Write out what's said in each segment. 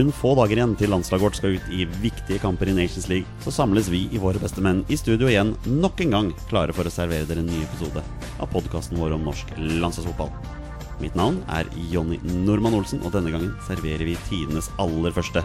kun få dager igjen til landslaget vårt skal ut i viktige kamper i Nations League, så samles vi i Våre beste menn i studio igjen nok en gang, klare for å servere dere en ny episode av podkasten vår om norsk landslagsfotball. Mitt navn er Jonny Normann Olsen, og denne gangen serverer vi tidenes aller første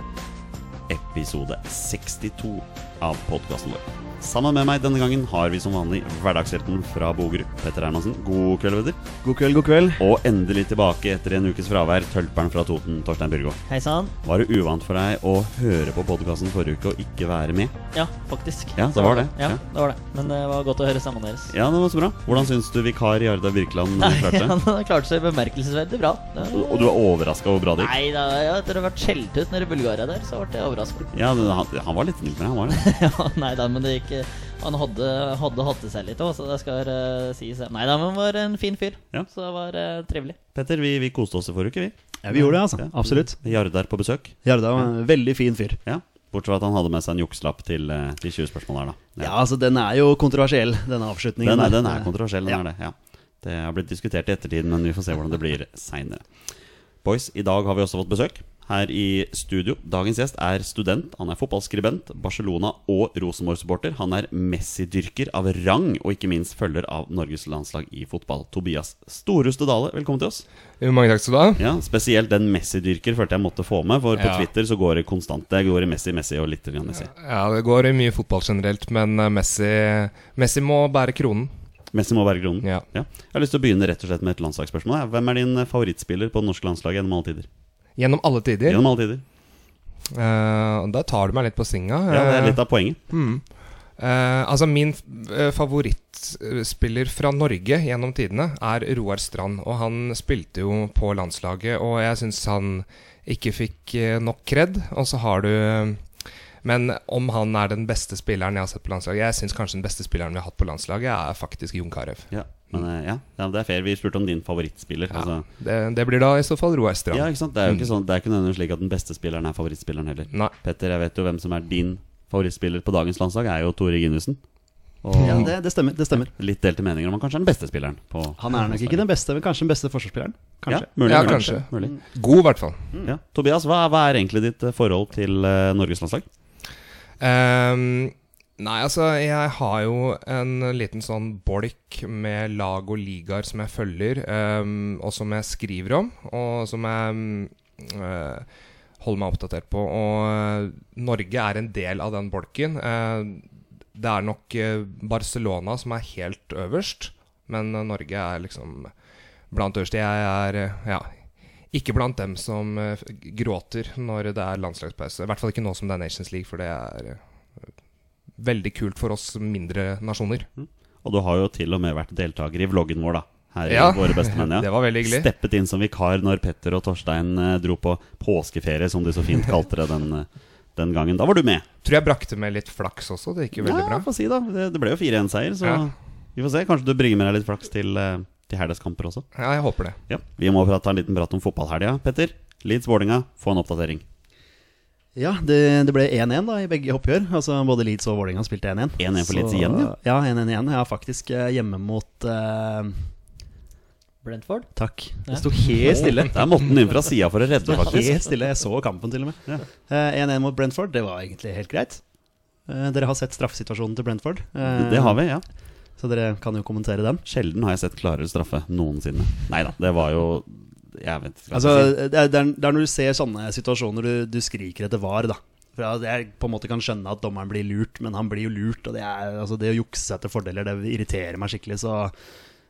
episode 62 av podkasten vår. Sammen med meg denne gangen har vi som vanlig hverdagshelten fra Bogerud, Petter Hermansen. God kveld, Petter. God kveld, god kveld. Og endelig tilbake etter en ukes fravær, tølperen fra Toten, Torstein Byrgå. Hei sann. Var det uvant for deg å høre på podkasten forrige uke og ikke være med? Ja, faktisk. Ja, det var det. Ja, Ja. det var det. Men det var godt å høre stemmen deres. Ja, det var så bra. Hvordan syns du vikar Jarda Birkeland klarte Han seg? klarte seg bemerkelsesverdig bra. Var- Og du er overraska over bra det gikk? Nei da, ja, etter å ha vært skjelt ut nede i Bulgaria der, så ble jeg overraska. Ja, han, han var litt snill med han var det. ja, nei da, men det gikk eh, Han hadde, hadde hatt det seg litt òg, så det skal uh, sies. Nei da, men han var en fin fyr. Ja. Så det var uh, trivelig. Petter, vi, vi koste oss i forrige uke, vi. Ja, vi gjorde det, altså. Ja. Absolutt. Jarda er på besøk. Jardar var en veldig fin fyr. Ja. Bortsett fra at han hadde med seg en jukselapp til, de til 20 spørsmål her, da. Ja, altså Den er jo kontroversiell, denne avslutningen. Den er, den er kontroversiell, den Ja. er det. Ja. Det har blitt diskutert i ettertid, men vi får se hvordan det blir seinere. Boys, i dag har vi også fått besøk her i studio. Dagens gjest er student, han er fotballskribent, Barcelona- og Rosenborg-supporter. Han er Messi-dyrker av rang, og ikke minst følger av Norges landslag i fotball. Tobias Storhuste Dale, velkommen til oss. Mange takk skal du ha. Ja, Spesielt den Messi-dyrker følte jeg måtte få med, for på Ja. Twitter så går det konstant. Det går i Messi, Messi og litt Messi. Ja, Det går i mye fotball generelt, men eh, Messi, Messi må bære kronen. Messi må være kronen. Ja. Jeg har lyst til å begynne rett og slett med et landslagsspørsmål. Hvem er din favorittspiller på det norske landslaget gjennom alle tider? Gjennom alle tider. Gjennom alle tider. Uh, da tar du meg litt på singa. Ja, det er litt av poenget. Mm. Uh, altså Min favorittspiller fra Norge gjennom tidene er Roar Strand. Og han spilte jo på landslaget, og jeg syns han ikke fikk eh, nok kred. Og så har du Men om han er den beste spilleren jeg har sett på landslaget Jeg syns kanskje den beste spilleren vi har hatt på landslaget, er faktisk Jon Carew. Ja, men eh, ja, det er fair. Vi spurte om din favorittspiller. Ja, Altså. det, det blir da i så fall Roar Strand. Ja, ikke sant? Det er jo ikke sånn Det er ikke nødvendigvis slik at den beste spilleren er favorittspilleren heller. Nei. Petter, jeg vet jo hvem som er din favorittspiller på dagens landslag, er jo Tore Ginussen. Og Ja, det, det stemmer. det stemmer litt delte meninger om han kanskje er den beste spilleren. På Han er nok ikke den beste, men kanskje den beste forsvarsspilleren. Kanskje. Ja, mulig, Ja, kanskje. Mulig. God, i hvert fall. Ja. Tobias, hva, hva er egentlig ditt forhold til uh, Norges landslag? Ehm, nei, altså, jeg har jo en liten sånn bolk med lag og ligaer som jeg følger, um, og som jeg skriver om, og som jeg um, holder meg oppdatert på. Og uh, Norge er en del av den bolken. Uh, det er nok uh, Barcelona som er helt øverst, men Norge er liksom blant øverst. Jeg er ja, ikke blant dem som gråter når det er landslagspause. I hvert fall ikke nå som det er Nations League, for det er veldig kult for oss mindre nasjoner. Og du har jo til og med vært deltaker i vloggen vår, da. Her Ja, i Våre beste menn. Ja. det var veldig hyggelig. Steppet inn som vikar når Petter og Torstein eh, dro på påskeferie, som de så fint kalte det den, eh, den gangen. Da var du med. Tror jeg brakte med litt flaks også. Det gikk jo veldig ja, bra. få si da. Det, det ble jo 4-1-seier, så Ja. vi får se. Kanskje du bringer med deg litt flaks til, eh, til helgas også. Ja, jeg håper det. Ja. Vi må ta en liten prat om fotballhelga. Petter, Leeds-Vålinga, få en oppdatering. Ja, det, det ble 1-1 da i begge oppgjør. Altså Både Leeds og Vålerenga spilte 1-1. 1-1 for Leeds igjen, ja. Ja, 1-1 igjen. Ja, faktisk eh, hjemme mot uh, Brentford? Takk. Det sto helt stille. Der måtte han inn fra sida for å redde, faktisk. helt stille. Jeg så kampen til og med. Ja. Eh, 1-1 mot Brentford, det var egentlig helt greit. Uh, Dere har sett straffesituasjonen til Brentford. Eh, Det har vi, ja. Så dere kan jo kommentere den. Sjelden har jeg sett klarere straffe noensinne. Nei da, det var jo Jeg vet Altså, det, er, det, er, når du ser sånne situasjoner du, du skriker etter var, da. For Jeg på en måte kan skjønne at dommeren blir lurt, men han blir jo lurt. Og det, er, altså, det å jukse etter fordeler, det irriterer meg skikkelig. Så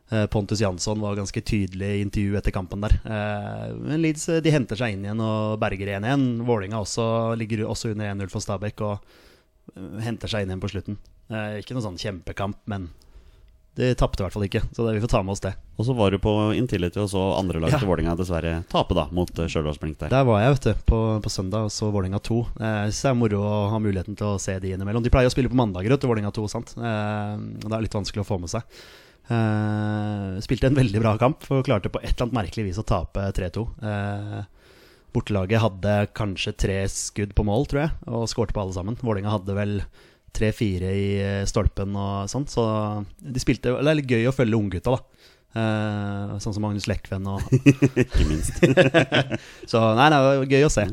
Eh, Pontus Jansson var ganske tydelig i intervju etter kampen der. Eh, Men Leeds eh, de henter seg inn igjen og berger 1-1. Vålinga også ligger også under 1-0 for Stabæk og henter seg inn igjen på slutten. Eh, Ikke noen sånn kjempekamp, men de tapte i hvert fall ikke. Så det, vi får ta med oss det. Og så var du på Intility og så andre lag Ja. til Vålinga dessverre tape da mot uh, Stjørdals Blink der. Der var jeg vet du, på, på søndag og så Vålinga 2. Eh, Jeg synes det er moro å ha muligheten til å se de innimellom. De pleier å spille på mandager vet du, Vålerenga 2, sant? Eh, det er litt vanskelig å få med seg. Eh, spilte en veldig bra kamp og klarte på et eller annet merkelig vis å tape 3-2. Eh, bortelaget hadde kanskje tre skudd på mål, tror jeg, og skårte på alle sammen. Vålinga hadde vel tre-fire i eh, stolpen og sånt. så de spilte Det er litt gøy å følge unggutta, da. Eh, sånn som Magnus Lekven og Ikke minst. Så nei, nei, det var gøy å se.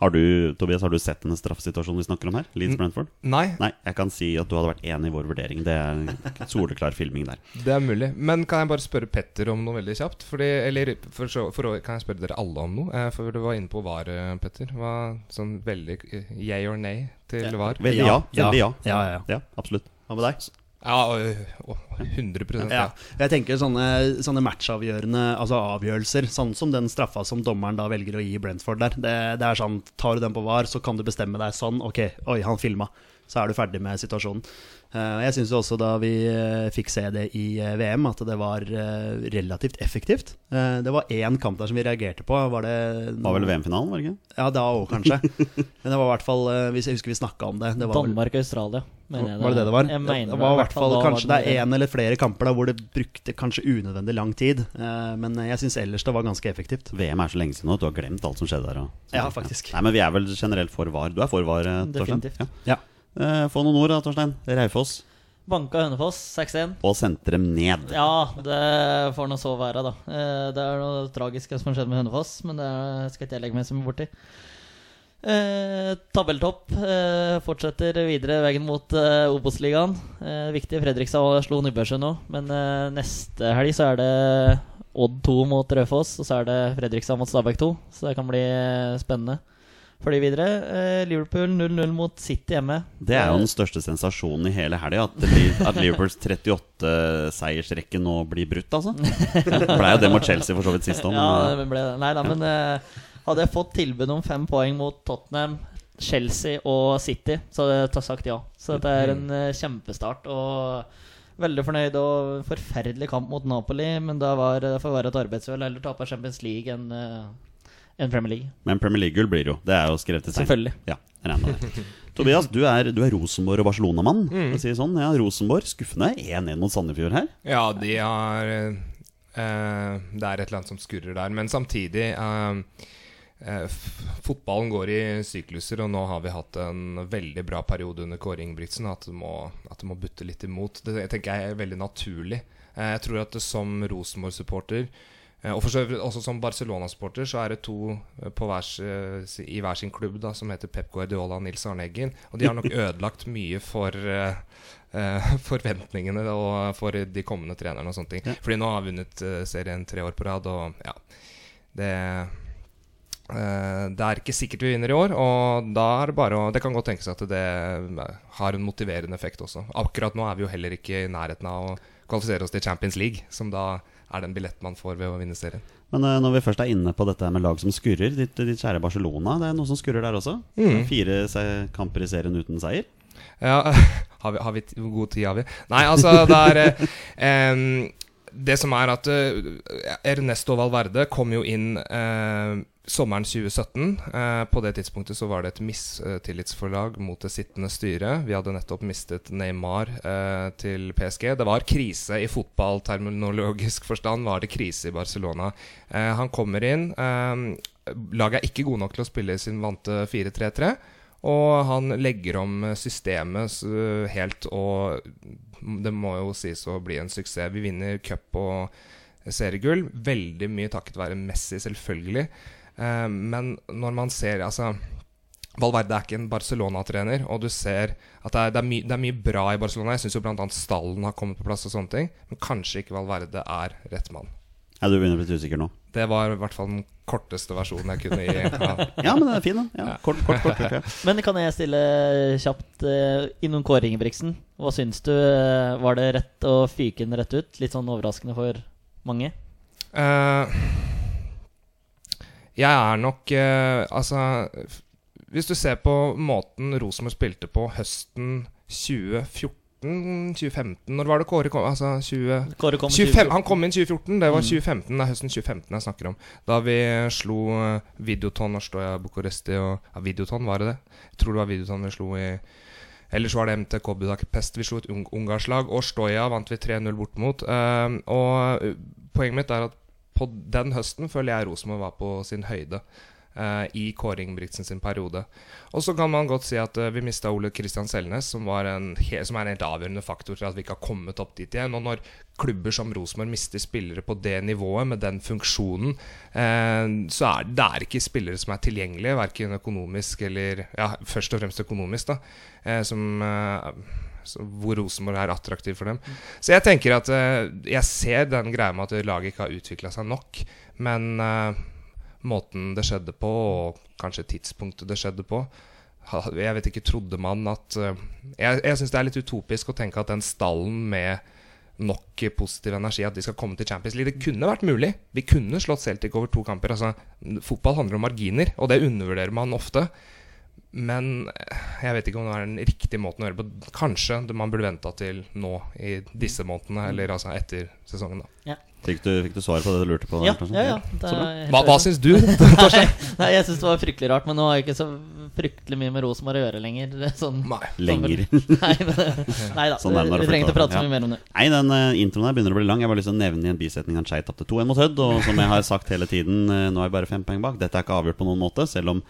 Har du, Tobias, har du sett denne straffesituasjonen vi snakker om her? Leeds Brentford? Nei, Nei, jeg kan si at du hadde vært enig i vår vurdering. Det er soleklar filming der. det er mulig. Men kan jeg bare spørre Petter om noe veldig kjapt? Fordi, eller for, så- for, kan jeg spørre dere alle om noe? Eh, For du var inne på VAR, eh, Petter. Hva, sånn veldig yeah or nay til Ja. VAR? Veldig ja. Veldig ja. Ja, ja, ja. Ja, absolutt. Hva med deg? Ja, og- og 100 Ja. ja. Jeg tenker sånne, sånne matchavgjørende altså avgjørelser, sånn som den straffa som dommeren da velger å gi Brentford der. Det, det er sånn, Tar du den på VAR, så kan du bestemme deg sånn. Ok, oi, han filma. Så er du ferdig med situasjonen. Eh, jeg syns også da vi eh, fikk se det i eh, VM, at det var relativt effektivt. Eh, det var én kamp der som vi reagerte på. Var det Det var vel VM-finalen, var det ikke? Ja, da òg, kanskje. Men det var i hvert fall Hvis jeg husker vi snakka om det. det var vel- Danmark-Australia, mener jeg. Var det det det var? Jeg mener det var i hvert fall Kanskje det er én eller flere kamper da hvor det brukte kanskje unødvendig lang tid. Eh, men jeg syns ellers det var ganske effektivt. VM er så lenge siden nå at du har glemt alt som skjedde der. Og, Ja, faktisk. Nei, men vi er vel generelt for VAR. Du er for VAR, Torstein? Definitivt. Ja. Ja. Eh, Få noen ord da, Torstein. Raufoss. Banka Hønefoss 6-1. Og sendte dem ned. Ja, det får nå så være, da. Eh, Det er noe tragisk som har skjedd med Hønefoss, men det skal ikke jeg legge meg så mye borti. Eh, tabelltopp eh, fortsetter videre veien mot eh, Obos-ligaen. Eh, viktig. Fredrikstad slo Nybergsund nå, men eh, neste helg så er det Odd 2 mot Raufoss, og så er det Fredrikstad mot Stabæk 2. Så det kan bli eh, spennende for videre. Eh, Liverpool 0-0 mot City hjemme. Det er jo den største sensasjonen i hele helga. At, at Liverpools 38-seiersrekke nå blir brutt, altså. Det ble jo det mot Chelsea for så vidt sist òg, Ja, det ble det. Nei da, men eh, hadde jeg fått tilbud om fem poeng mot Tottenham, Chelsea og City, så hadde jeg sagt ja. Så dette er en eh, kjempestart. Og veldig fornøyd og forferdelig kamp mot Napoli, men da var det får være et arbeidsøl eller tape Champions League enn eh, enn Premier League. men Premier League-gull blir jo. Det er jo skrevet i stein. Selvfølgelig. Ja, det. Tobias, du er, du er Rosenborg- og Barcelona-mann. Mm. Si sånn. ja, Rosenborg skuffende 1-1 mot Sandefjord her. Ja, de har eh, Det er et eller annet som skurrer der. Men samtidig eh, eh, Fotballen går i sykluser, og nå har vi hatt en veldig bra periode under Kåre Ingebrigtsen. At det må, at det må butte litt imot. Det jeg tenker jeg er veldig naturlig. Eh, jeg tror at det som Rosenborg-supporter og for så også som Barcelona-supporter så er det to eh, på hver, eh, i hver sin klubb da, som heter Pep Guardiola og Nils Arne Eggen. Og de har nok ødelagt mye for uh, eh, forventningene og for de kommende trenerne og sånne ting. Ja. Fordi nå har vi vunnet eh, serien tre år på rad, og ja Det uh, det er ikke sikkert vi vinner i år, og da er det bare å Det kan godt tenkes at det eh, har en motiverende effekt også. Akkurat nå er vi jo heller ikke i nærheten av å kvalifisere oss til Champions League, som da er den billett man får ved å vinne serien. Men uh, når vi først er inne på dette med lag som skurrer, ditt, ditt kjære Barcelona, det er noe som skurrer der også? Mm. Fire kamper i serien uten seier? Ja, har vi, har vi god tid har vi? Nei, altså, det er eh, Det som er at uh, Ernesto Valverde kom jo inn eh, sommeren 2017. Eh, på det tidspunktet så var det et mistillitsforlag mot det sittende styret. Vi hadde nettopp mistet Neymar eh, til PSG. Det var krise i fotballterminologisk forstand. var det krise i Barcelona. Eh, han kommer inn. Eh, laget er ikke gode nok til å spille sin vante 4-3-3. Og han legger om systemet helt, og det må jo sies å bli en suksess. Vi vinner cup og seriegull. Veldig mye takket være Messi, selvfølgelig. Eh, men når man ser altså Valverde er ikke en Barcelona-trener, og du ser at det er, det, er my, det er mye bra i Barcelona. Jeg syns jo bl.a. stallen har kommet på plass og sånne ting, men kanskje ikke Valverde er rett mann. Ja, du begynner å bli usikker nå. Det var i hvert fall den korteste versjonen jeg kunne gi. Ja. Men den er fin, den. Ja, kort, kort, kort, kort, ja. Men kan jeg stille kjapt uh, innom Kåre Ingebrigtsen? Hva syns du? eh, Var det rett å fyke den rett ut? Litt sånn overraskende for mange? Eh, jeg er nok eh, Altså Hvis du ser på måten Rosenborg spilte på høsten 2014 2015 Når var det Kåre kom? Altså 20... Kåre kom 25, han kom inn 2014. Det var Mm. 2015, det er høsten 2015 jeg snakker om. Da vi slo eh, Videoton og Stoja Bucuresti og ja, Videoton, var det det? Jeg tror det var Videoton vi slo i Ellers var det MTK Budapest vi slo et ung ungarslag. Og Stoja vant vi 3-0 bort mot. Eh, og eh, poenget mitt er at på den høsten føler jeg Rosenborg var på sin høyde. eh, I Kåre Ingebrigtsen sin periode. Og så kan man godt si at eh, vi mista Ole Kristian Selnes, som, en, som er en helt avgjørende faktor til at vi ikke har kommet opp dit igjen. Og når klubber som Rosenborg mister spillere på det nivået, med den funksjonen, eh, så er det er ikke spillere som er tilgjengelige, verken økonomisk eller Ja, først og fremst økonomisk, da. Eh, som eh, hvor Rosenborg er attraktiv for dem. Så jeg tenker at eh, jeg ser den greia med at laget ikke har utvikla seg nok. Men eh, måten det skjedde på, og kanskje tidspunktet det skjedde på Jeg vet ikke, trodde man at eh, Jeg, jeg syns det er litt utopisk å tenke at den stallen med nok positiv energi at de skal komme til Champions League. Det kunne vært mulig. Vi kunne slått Celtic over to kamper. Altså, fotball handler om marginer, og det undervurderer man ofte. Men eh, jeg vet ikke om det er den riktige måten å gjøre det på. Kanskje det man burde venta til nå i disse månedene, eller altså etter sesongen. da Fikk du, fikk du svar på det du lurte på? Ja, Torstein? ja, ja. Det er Hva, hva syns du? Nei, nei, jeg syns det var fryktelig rart, men nå har jeg ikke så fryktelig mye med Rosenborg å gjøre lenger. Sånn, Nei. Lenger. Nei, men, nei da, Sånn vi trenger ikke å prate så Ja. mye mer om det. Nei, den uh, introen her begynner å bli lang. Jeg bare lyst til å nevne i en bisetning at Skei tapte 2-1 mot Hødd. Og som jeg har sagt hele tiden, uh, nå er vi bare fem poeng bak. Dette er ikke avgjort på noen måte, selv om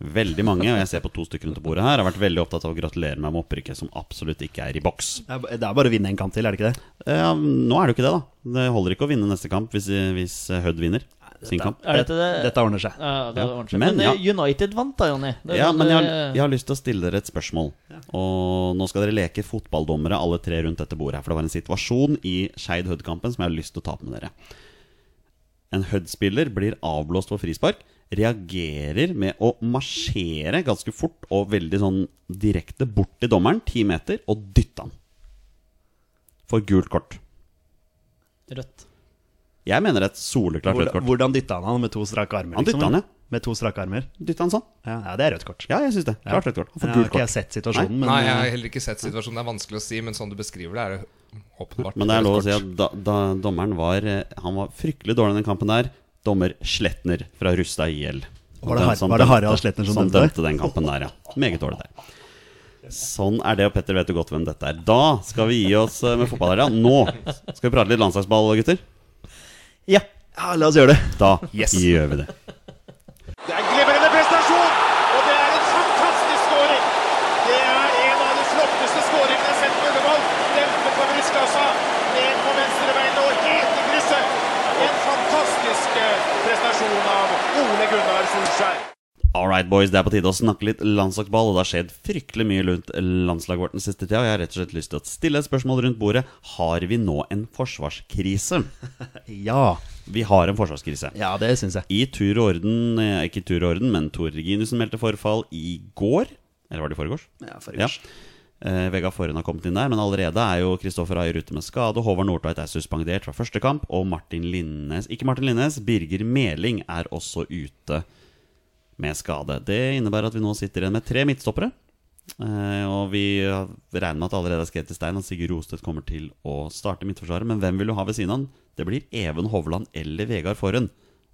veldig mange, og jeg ser på to stykker rundt bordet her, har vært veldig opptatt av å gratulere meg med opprykket, som absolutt ikke er i boks. Det er bare å vinne en kamp til, er det ikke det? Eh, Ja, nå er det jo ikke det, da. Det holder ikke å vinne neste kamp hvis, hvis Hødd vinner sin kamp. Er dette det? Dette ordner seg. Ja, det Ja. ordner seg. Men, Men, ja. eh, United vant da, Jonny. Ja, sånn men jeg har, jeg har lyst til å stille dere et spørsmål. Og nå skal dere leke fotballdommere, alle tre rundt dette bordet her. For det var en situasjon i Skeid Hødd-kampen som jeg har lyst til å ta opp med dere. En Hødd-spiller blir avblåst for frispark, reagerer med å marsjere ganske fort og veldig sånn direkte bort til dommeren, ti meter, og dytte han. For gult kort. Rødt. Jeg mener et soleklart rødt kort. hvordan dytta han han med to strake armer? Han dytta liksom, han, ja. Med to strake armer? Dytta han sånn? Ja, ja det er rødt kort. Ja, jeg syns det. Klart rødt kort. Han får har gult ikke kort. jeg sett situasjonen, men Nei, jeg har eh, heller ikke sett situasjonen. Det er vanskelig å si, men sånn du beskriver det, er det åpenbart. Men det er lov å si at da, da dommeren var eh, Han var fryktelig dårlig i den kampen der. Dommer Sletner fra Rustad IL. Var det som var det Harald Sletner som som dømte? dømte den kampen der, ja. Meget dårlig der. Sånn er det, og Petter vet jo godt hvem dette er. Da skal vi gi oss eh, med fotball her, ja. Nå skal vi prate litt landslagsball, gutter. Ja. ja, la oss gjøre det. Da Yes. gjør vi det. Det er en glimrende prestasjon, og det er en fantastisk skåring. Det er en av de flotteste skåringene jeg har sett på Ullevål. Dempet på brystkassa, ned på venstrebein og helt i krysset. En fantastisk eh, prestasjon av Ole Gunnar Solskjær. All right, boys, det er på tide å snakke litt landslagsball. Og det har skjedd fryktelig mye rundt landslaget vårt den siste tida. Og jeg har rett og slett lyst til å stille et spørsmål rundt bordet. Har vi nå en forsvarskrise? Ja, Vi har en forsvarskrise. ja det syns jeg. I tur og orden, eh, ikke i tur og orden, men Tor Reginussen meldte forfall i går. Eller var det i forgårs? Ja, forgårs. Ja. Eh, Vegard Forhen har kommet inn der, men allerede er jo Kristoffer Ayer ute med skade. Håvard Nordtveit er suspendert fra første kamp, og Martin Linnes Ikke Martin Linnes, Birger Meling er også ute med skade. Det innebærer at vi nå sitter igjen med tre midtstoppere. Eh, og vi regner med at allerede er skrevet i stein at Sigurd Rostedt kommer til å starte midtforsvaret. Men hvem vil du ha ved siden av han? Det blir Even Hovland eller Vegard Forhen.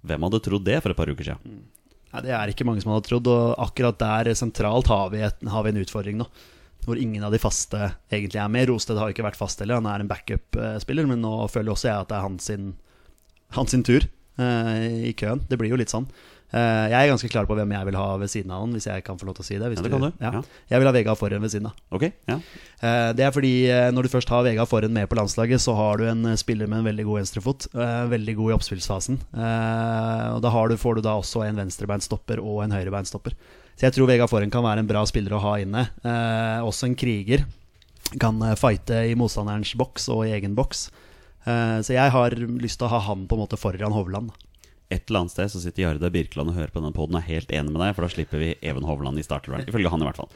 Hvem hadde trodd det for et par uker siden? Nei, det er ikke mange som hadde trodd, og akkurat der sentralt har vi, et, har vi en utfordring nå. Hvor ingen av de faste egentlig er med. Rosted har ikke vært fast heller, han er en backup-spiller, men nå føler også jeg at det er hans sin, hans sin tur eh, i køen. Det blir jo litt sånn. Eh, jeg er ganske klar på hvem jeg vil ha ved siden av han, hvis jeg kan få lov til å si det. Ja, det kan du. Ja. Jeg vil ha Vegard Forhen ved siden av. Okay, ja. Eh, Det er fordi eh, når du først har Vegard Forhen med på landslaget, så har du en spiller med en veldig god venstrefot. Veldig god i oppspillsfasen. Og da har du, får du da også en venstrebeinstopper og en høyrebeinstopper. Så jeg tror Vegard Forhen kan være en bra spiller å ha inne. Også en kriger. Kan fighte i motstanderens boks og i egen boks. Så jeg har lyst til å ha han på en måte foran Hovland. Et eller annet sted så sitter Jarde Birkeland og hører på denne poden og er helt enig med deg, for da slipper vi Even Hovland i startervern. Ifølge han, i hvert fall.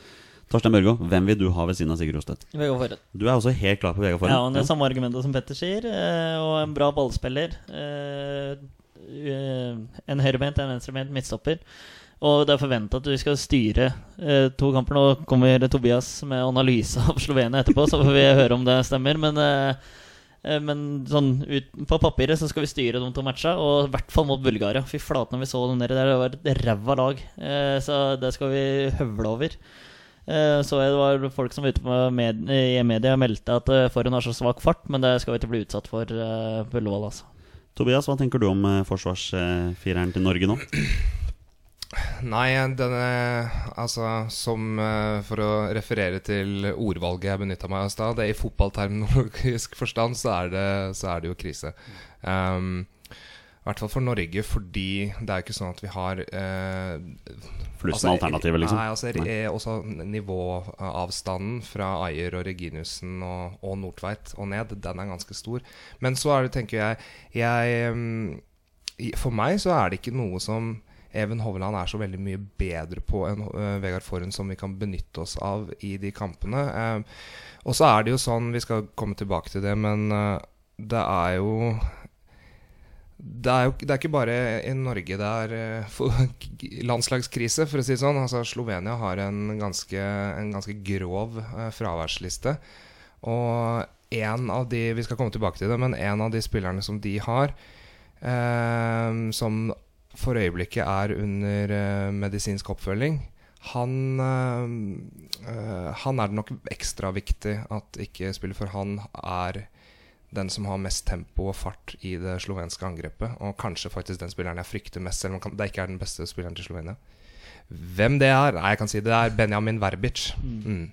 Torstein Børgo, hvem vil du ha ved siden av Sigurd Rostedt? Vegard Forhen. Du er også helt klar på Vegard Ja, og det er samme argumentet som Petter sier, eh, og en bra ballspiller. Eh, en høyrebeint, en venstrebeint midtstopper. Og det er forventa at vi skal styre eh, to kamper. Nå kommer Tobias med analyse av Slovenia etterpå, så får vi høre om det stemmer. Men, eh, men sånn ut, på papiret så skal vi styre de to matcha, og i hvert fall mot Bulgaria. Fy flate når vi så dem nede der, det var et ræva lag. Eh, så det skal vi høvle over. Eh, Så det var folk som var ute med, i media og meldte at Forhund har så svak fart, men det skal vi ikke bli utsatt for eh, på Ullevål, altså. Tobias, hva tenker du om eh, forsvarsfireren til Norge nå? Nei, denne Altså, som eh, For å referere til ordvalget jeg benytta meg av i stad, det i fotballterminologisk forstand så er det, så er det jo krise. Um, I hvert fall for Norge, fordi det er jo ikke sånn at vi har eh, Pluss altså, alternativet, liksom? Nei, altså nei. også nivåavstanden fra Ayer og Reginussen og, og Nordtveit og ned, den er ganske stor. Men så er det, tenker jeg, jeg um, For meg så er det ikke noe som Even Hovland er så veldig mye bedre på enn uh, Vegard Forhen som vi kan benytte oss av i de kampene. Uh, og så er det jo sånn, vi skal komme tilbake til det, men uh, det er jo det er jo det er ikke bare i Norge det er for- landslagskrise, for å si det sånn. Altså, Slovenia har en ganske, en ganske grov fraværsliste. Og en av de Vi skal komme tilbake til det, men en av de spillerne som de har, eh, som for øyeblikket er under eh, medisinsk oppfølging, han, eh, eh, han er det nok ekstra viktig at ikke spiller, for han er den som har mest tempo og fart i det slovenske angrepet. Og kanskje faktisk den spilleren jeg frykter mest, selv om det ikke er den beste spilleren til Slovenia. Hvem det er? Nei, jeg kan si det er Benjamin Verbic. Mm.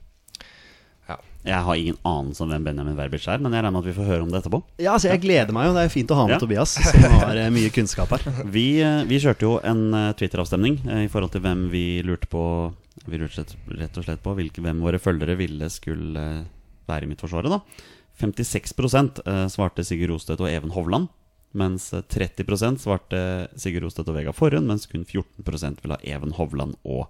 Jeg har ingen anelse om hvem Benjamin Verbic er, men jeg regner med at vi får høre om det etterpå. Ja, altså Jeg gleder meg jo. Det er jo fint å ha med Ja. Tobias, som har eh, mye kunnskap her. Vi, eh, vi kjørte jo en eh, Twitter-avstemning i forhold til hvem vi lurte på Vi lurte rett- og slett på hvilke, hvem våre følgere ville skulle være i Midtforsvaret. da 56 eh, svarte Sigurd Rostedt og Even Hovland. Mens eh, 30% svarte Sigurd Rostedt og Vegard Forhund, mens kun 14% ville ha Even Hovland og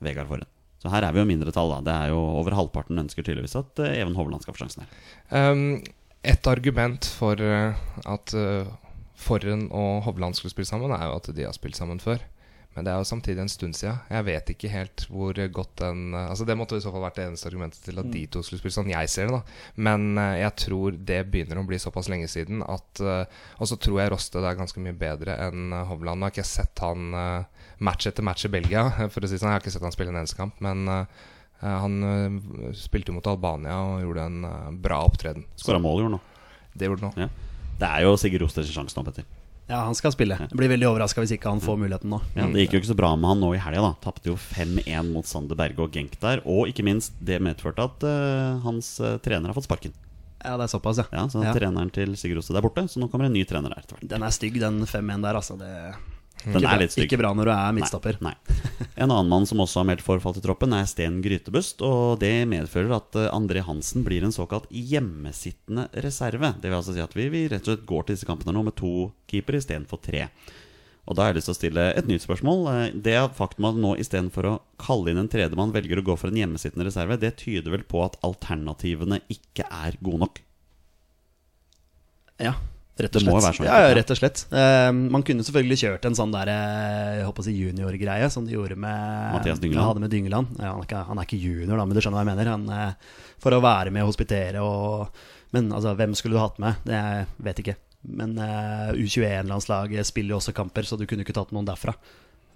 Vegard Forhen. Så her er vi jo mindretall, da. Det er jo Over halvparten ønsker tydeligvis at eh, Even Hovland skal få sjansen her. Um, et argument for eh, at uh, Forren og Hovland skulle spille sammen, er jo at de har spilt sammen før. Men det er jo samtidig en stund siden. Jeg vet ikke helt hvor godt den eh, Altså Det måtte i så fall vært det eneste argumentet til at de to skulle spille sånn jeg ser det. da Men eh, jeg tror det begynner å bli såpass lenge siden at eh, Og så tror jeg Roste det er ganske mye bedre enn eh, Hovland. Nå har ikke jeg sett han eh, match etter match i Belgia, for å si sånn. Jeg har ikke sett han spille en eneste kamp. Men eh, eh, han eh, spilte jo mot Albania og gjorde en eh, bra opptreden. Skåra mål, gjorde han nå. Det gjorde han nå. Ja. Det er jo Sigurd Rosters sjanse nå, Petter. Ja, han skal spille. Jeg blir veldig overraska hvis ikke han får muligheten nå. Ja, Det gikk jo ikke så bra med han nå i helga. da Tapte jo 5-1 mot Sander Berge og Genk der. Og ikke minst, det medførte at uh, hans uh, trener har fått sparken. Ja, det er såpass, ja. Ja, Så Ja. treneren til Sigurd Rosted er borte, så nå kommer en ny trener der etter hvert. Den er stygg, den 5-1 der, altså. Det Den ikke, er litt stygg. ikke bra når du er midtstopper. Nei, nei. En annen mann som også har meldt forfall til troppen, er Sten Grytebust. Og det medfører at eh, André Hansen blir en såkalt hjemmesittende reserve. Det vil altså si at vi, vi rett og slett går til disse kampene nå med to keepere istedenfor tre. Og da har jeg lyst til å stille et nytt spørsmål. Eh, Det faktum at nå istedenfor å kalle inn en tredjemann velger å gå for en hjemmesittende reserve, det tyder vel på at alternativene ikke er gode nok? Ja, rett og slett. sånn. Ja, ja, rett og slett. Uh, man kunne selvfølgelig kjørt en sånn der eh, Jeg håper å si juniorgreie, som de gjorde med Mathias Dyngeland. Hadde med Dyngeland. Ja, han, er ikke, han er ikke junior, da, men du skjønner hva jeg mener. Han, uh, for å være med og hospitere og Men altså, hvem skulle du hatt med? Det jeg vet ikke. Men uh, U21-landslaget spiller jo også kamper, så du kunne ikke tatt noen derfra.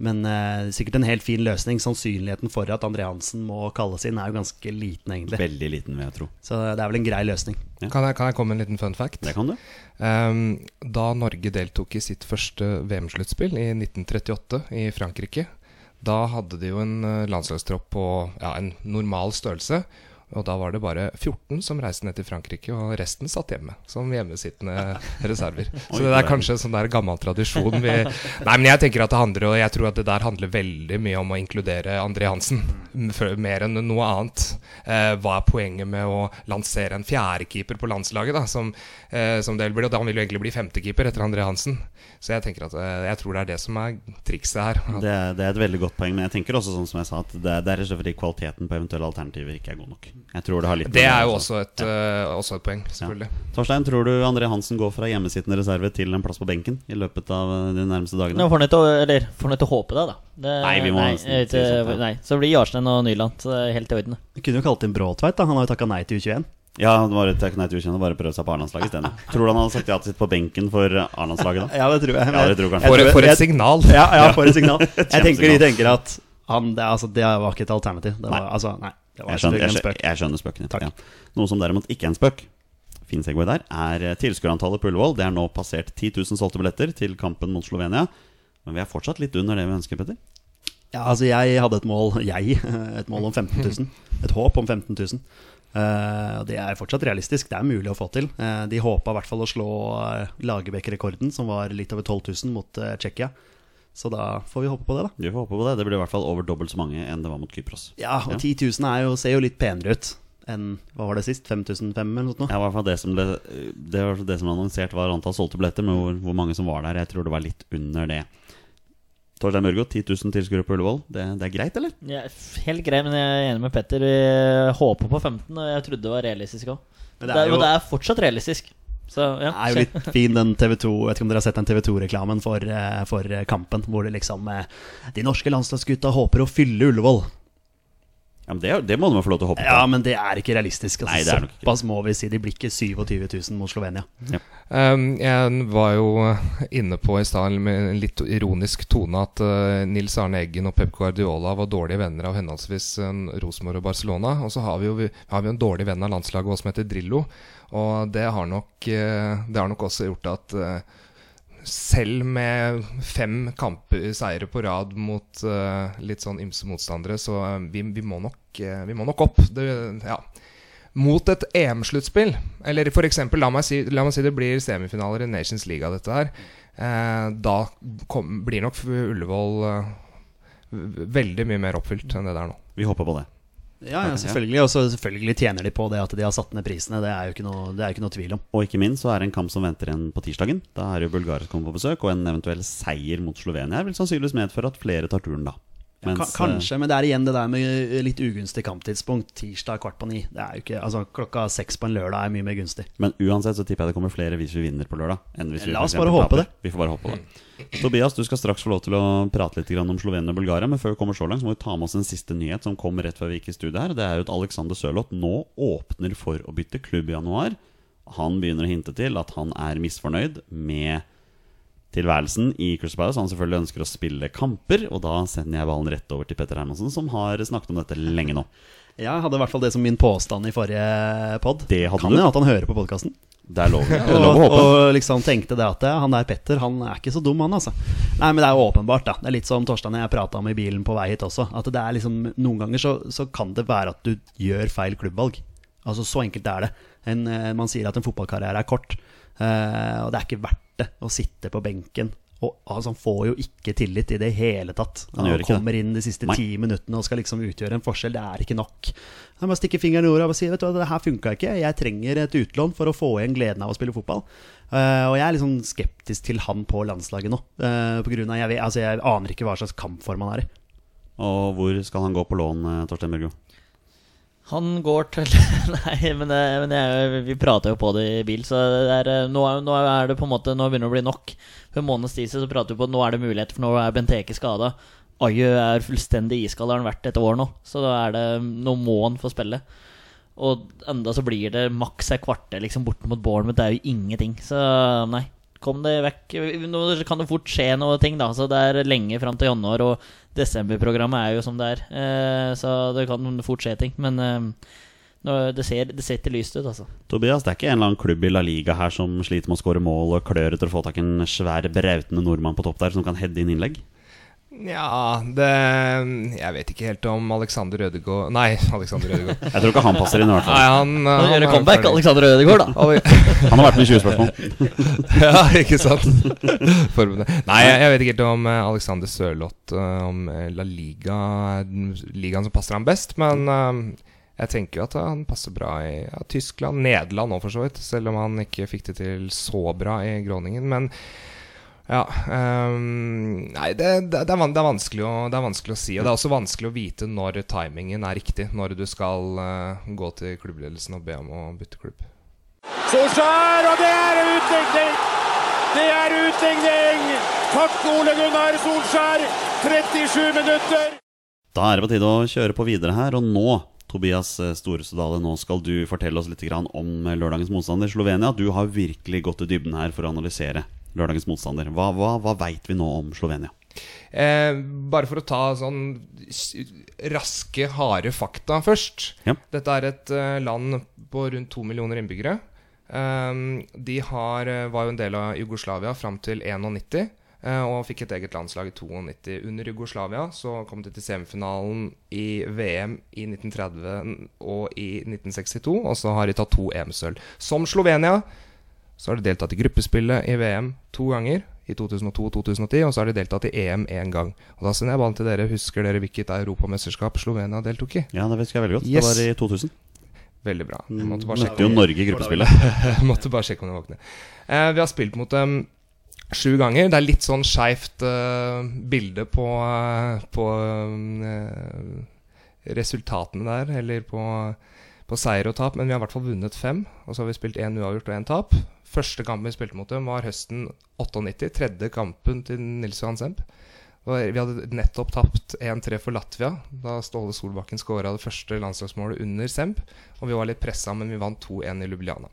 Men eh, sikkert en helt fin løsning. Sannsynligheten for at André Hansen må kalles inn, er jo ganske liten, egentlig. Veldig liten, vil jeg tro. Så det er vel en grei løsning. Kan jeg, kan jeg komme med en liten fun fact? Det kan du. Um, da Norge deltok i sitt første VM-sluttspill i 1938 i Frankrike, da hadde de jo en eh, landslagstropp på ja, en normal størrelse. Og da var det bare 14 som reiste ned til Frankrike, og resten satt hjemme som hjemmesittende reserver. Så det er- kanskje en sånn der gammel tradisjon. Vi, nei, men jeg tenker at det handler Og jeg tror at det der handler veldig mye om å inkludere André Hansen. Mer enn noe annet. Eh, hva er poenget med å lansere en fjerdekeeper på landslaget, da, som, eh, som det blir? Og da vil jo egentlig bli femtekeeper etter André Hansen. Så jeg tenker at eh, jeg tror det er det som er trikset her. Det er, det er et veldig godt poeng, men jeg tenker også sånn som jeg sa at det er, det er rett og slett fordi kvaliteten på eventuelle alternativer ikke er god nok. Jeg tror Det har litt det er jo også. et, et, uh, også et poeng, selvfølgelig. Torstein, tror du André Hansen går fra hjemmesittende reserve til en plass på benken i løpet av eh, de nærmeste dagene? får han til å, får han til å håpe det, da. Det, Nei, vi må nei, nesten vet si sånt, ja. nei, Så blir Jarstein og Nyland helt i orden. Du kunne jo kalt inn Bråtveit, da. Han har jo takka nei til U21. Ja, han bare et nei til U21 og bare prøvd seg på A-landslaget isteden. Tror du han hadde sagt ja til å sitte på benken for Arendalslaget, da? Ja, det tror jeg. Ja, det tror jeg. For, for et signal! Ja, ja, for et signal. Jeg tenker de tenker at han, det, altså, det var ikke et alternativ. Det var, Nei. altså, nei, Jeg skjønner, jeg, en skjønner, spøk. jeg skjønner spøkene. Takk. Ja. Noe som derimot ikke er en spøk, fin segway der, er eh, tilskuerantallet på Ullevål. Det er nå passert 10 000 solgte billetter til kampen mot Slovenia. Men vi er fortsatt litt under det vi ønsker, Petter. Ja, altså jeg hadde et mål Jeg, et mål om 15 000 Et håp om 15 000 Eh, Det er fortsatt realistisk, det er mulig å få til Eh, De håpa i hvert fall å slå uh, Lagerbäck-rekorden Som var litt over 12 000 mot uh, Tsjekkia Så da får vi håpe på det da Vi får håpe på det. Det blir i hvert fall over dobbelt så mange enn det var mot Kypros. Ja, og 10 000 er jo, ser jo litt penere ut Enn, hva var det sist? 5500 eller noe sånt? Ja, i hvert fall det som ble Det var det som ble annonsert, var antall solgte billetter. Men hvor, hvor mange som var der, jeg tror det var litt under det. Torstein Mørgo, 10 000 tilskuere på Ullevål. Det, det er greit, eller? Ja, helt greit, men jeg er enig med Petter. Vi håper på 15, og jeg trodde det var realistisk òg. Men Det, er jo- jo- det er fortsatt realistisk. Så ja. Det er jo litt fin den TV 2 Vet ikke om dere har sett den TV 2-reklamen for, eh, for eh, kampen Hvor det liksom eh, De norske landslagsgutta håper å fylle Ullevål Ja, men det, det må du få lov til å håpe på. Ja, men det er ikke realistisk. Altså, Nei, det er nok ikke. Såpass må vi si. De blir ikke 27 000 mot Slovenia. Um, jeg var jo inne på i stad med en litt ironisk tone at uh, Nils Arne Eggen og Pep Guardiola var dårlige venner av henholdsvis uh, Rosenborg og Barcelona. Og så har vi jo vi, har vi en dårlig venn av landslaget også som heter Drillo. Og det har nok, uh, det har nok også gjort at uh, selv med fem kamper seire på rad mot uh, litt sånn ymse motstandere, så vi, vi, må nok, uh, vi må nok opp. Det, ja mot et EM-sluttspill, eller eksempel, la si, la meg si det blir semifinaler i Nations League av dette her, Uh, da kom, blir nok Ullevål eh, veldig mye mer oppfylt enn det der nå. Vi håper på det. Ja, ja selvfølgelig. Og selvfølgelig tjener de på det at de har satt ned prisene. Det er jo ikke noe, det er ikke noe tvil om. Og ikke minst så er det en kamp som venter igjen på tirsdagen. Da er jo Bulgaria kommet på besøk, og en eventuell seier mot Slovenia vil sannsynligvis medføre at flere tar turen da. Mens, eh, kanskje, men det er igjen det der med litt ugunstig kamptidspunkt. Tirsdag kvart på ni. Det er jo ikke, altså Klokka seks på en lørdag er mye mer gunstig. Men uansett så tipper jeg det kommer flere hvis vi vinner på lørdag. Enn hvis vi La oss bare håpe det. Vi får bare håpe på det. Tobias, du skal straks få lov til å prate litt om Slovenia og Bulgaria. Men før vi kommer så langt, så må vi ta med oss en siste nyhet som kom rett før vi gikk i studio her. Det er jo at Alexander Sørloth nå åpner for å bytte klubb i januar. Han begynner å hinte til at han er misfornøyd med tilværelsen i Crystal Palace. Han selvfølgelig ønsker å spille kamper, og da sender jeg ballen rett over til Petter Hermansen, som har snakket om dette lenge nå. Jeg hadde i hvert fall det som min påstand i forrige pod. Det hadde kan du. hende at han hører på podkasten. Det er lov, det er lov å håpe. og liksom tenkte det at han der Petter, han er ikke så dum, han altså. Nei, men det er jo åpenbart, da. Det er litt som Torstein og jeg prata om i bilen på vei hit også. At det er liksom Noen ganger så, så kan det være at du gjør feil klubbvalg. Altså Så enkelt er det. En, eh, man sier at en fotballkarriere er kort, Uh, og det er ikke verdt det å sitte på benken. Og altså, Han får jo ikke tillit i det hele tatt. Han Han kommer inn de siste ti minuttene og skal liksom utgjøre en forskjell. Det er ikke nok. Han bare stikker fingeren i jorda og sier Vet du hva, det her funka ikke. Jeg trenger et utlån for å få igjen gleden av å spille fotball. Uh, og jeg er litt sånn skeptisk til han på landslaget nå. Uh, på grunn av, jeg, altså, jeg aner ikke hva slags kampform han er i. Og hvor skal han gå på lån, eh, Torstein Børgo? Han går til Nei, men, det, men jeg, vi prater jo på det i bil, så er, eh, nå, nå er det på en måte Nå begynner det å bli nok. For en måneds tid så prater vi på at nå er det muligheter, for nå er Benteke skada. Ayu er fullstendig iskald, har han vært et år nå. Så da er det Nå må han få spille. Og enda så blir det maks et kvarter liksom borte mot Bournemouth. Det er jo ingenting. Så nei, kom det vekk. Nå kan det fort skje noe ting, da. Så det er lenge fram til januar, og desemberprogrammet er jo som det er. Eh, så det kan fort skje ting. Men eh, det, ser, det ser ikke lyst ut, altså. Tobias, det er ikke en eller annen klubb i La Liga her som sliter med å skåre mål og klør etter å få tak i en svær, brautende nordmann på topp der som kan heade inn innlegg? Ja, det Jeg vet ikke helt om Alexander Rødegård Nei, Alexander Rødegård. Jeg tror ikke han passer inn, i hvert Nei, han, han, han gjør det comeback. Alexander Rødegård, da. Han har vært med i 20 spørsmål. ja, ikke sant? Forbundet. Nei, jeg, jeg vet ikke helt om eh, Alexander Sørloth eh, Om eh, La Liga er ligaen som passer ham best. Men jeg tenker jo at han passer bra i ja, Tyskland, Nederland òg, for så vidt. Selv om han ikke fikk det til så bra i Groningen. Men ja Um, Nei, det, det, er, det, er vanskelig å, det er vanskelig å si. Og det er også vanskelig å vite når timingen er riktig. Når du skal uh, gå til klubbledelsen og be om å bytte klubb. Solskjær, og det er utligning! Det er utligning! Takk, Ole Gunnar Solskjær! 37 minutter! Da er det på tide å kjøre på videre her, og nå Tobias Storesudale, nå skal du fortelle oss litt om lørdagens motstander, Slovenia. Du har virkelig gått i dybden her for å analysere lørdagens motstander. Hva, hva, hva veit vi nå om Slovenia? Eh, bare for å ta sånn raske, harde fakta først. Ja. Dette er et eh, land på rundt to millioner innbyggere. Eh, de har, eh, var jo en del av Jugoslavia fram til 91. eh, og fikk et eget landslag i 92. Under Jugoslavia så kom de til semifinalen i VM i 1930 og i 1962. Og så har de tatt to EM-sølv. Som Slovenia så har de deltatt i gruppespillet i VM to ganger, i 2002 og 2010, og så har de deltatt i EM én gang. Og Da sender jeg ballen til dere. Husker dere hvilket europamesterskap Slovenia deltok i? Ja, det husker jeg veldig godt. Yes. Det var i 2000. Veldig bra. Mm, Måtte bare Møtte sjekke jo om, Norge i gruppespillet. måtte bare sjekke om de våkne. Eh, vi har spilt mot dem sju ganger. Det er litt sånn skeivt uh, bilde på, uh, på uh, resultatene der, eller på, på seier og tap, men vi har i hvert fall vunnet fem. Og så har vi spilt én uavgjort og én tap. Første kampen vi spilte mot dem, var høsten 98. Tredje kampen til Nils Johan Semp. Vi hadde nettopp tapt 1-3 for Latvia, da Ståle Solbakken skåra det første landslagsmålet under Semp. Og vi var litt pressa, men vi vant 2-1 i Ljubljana.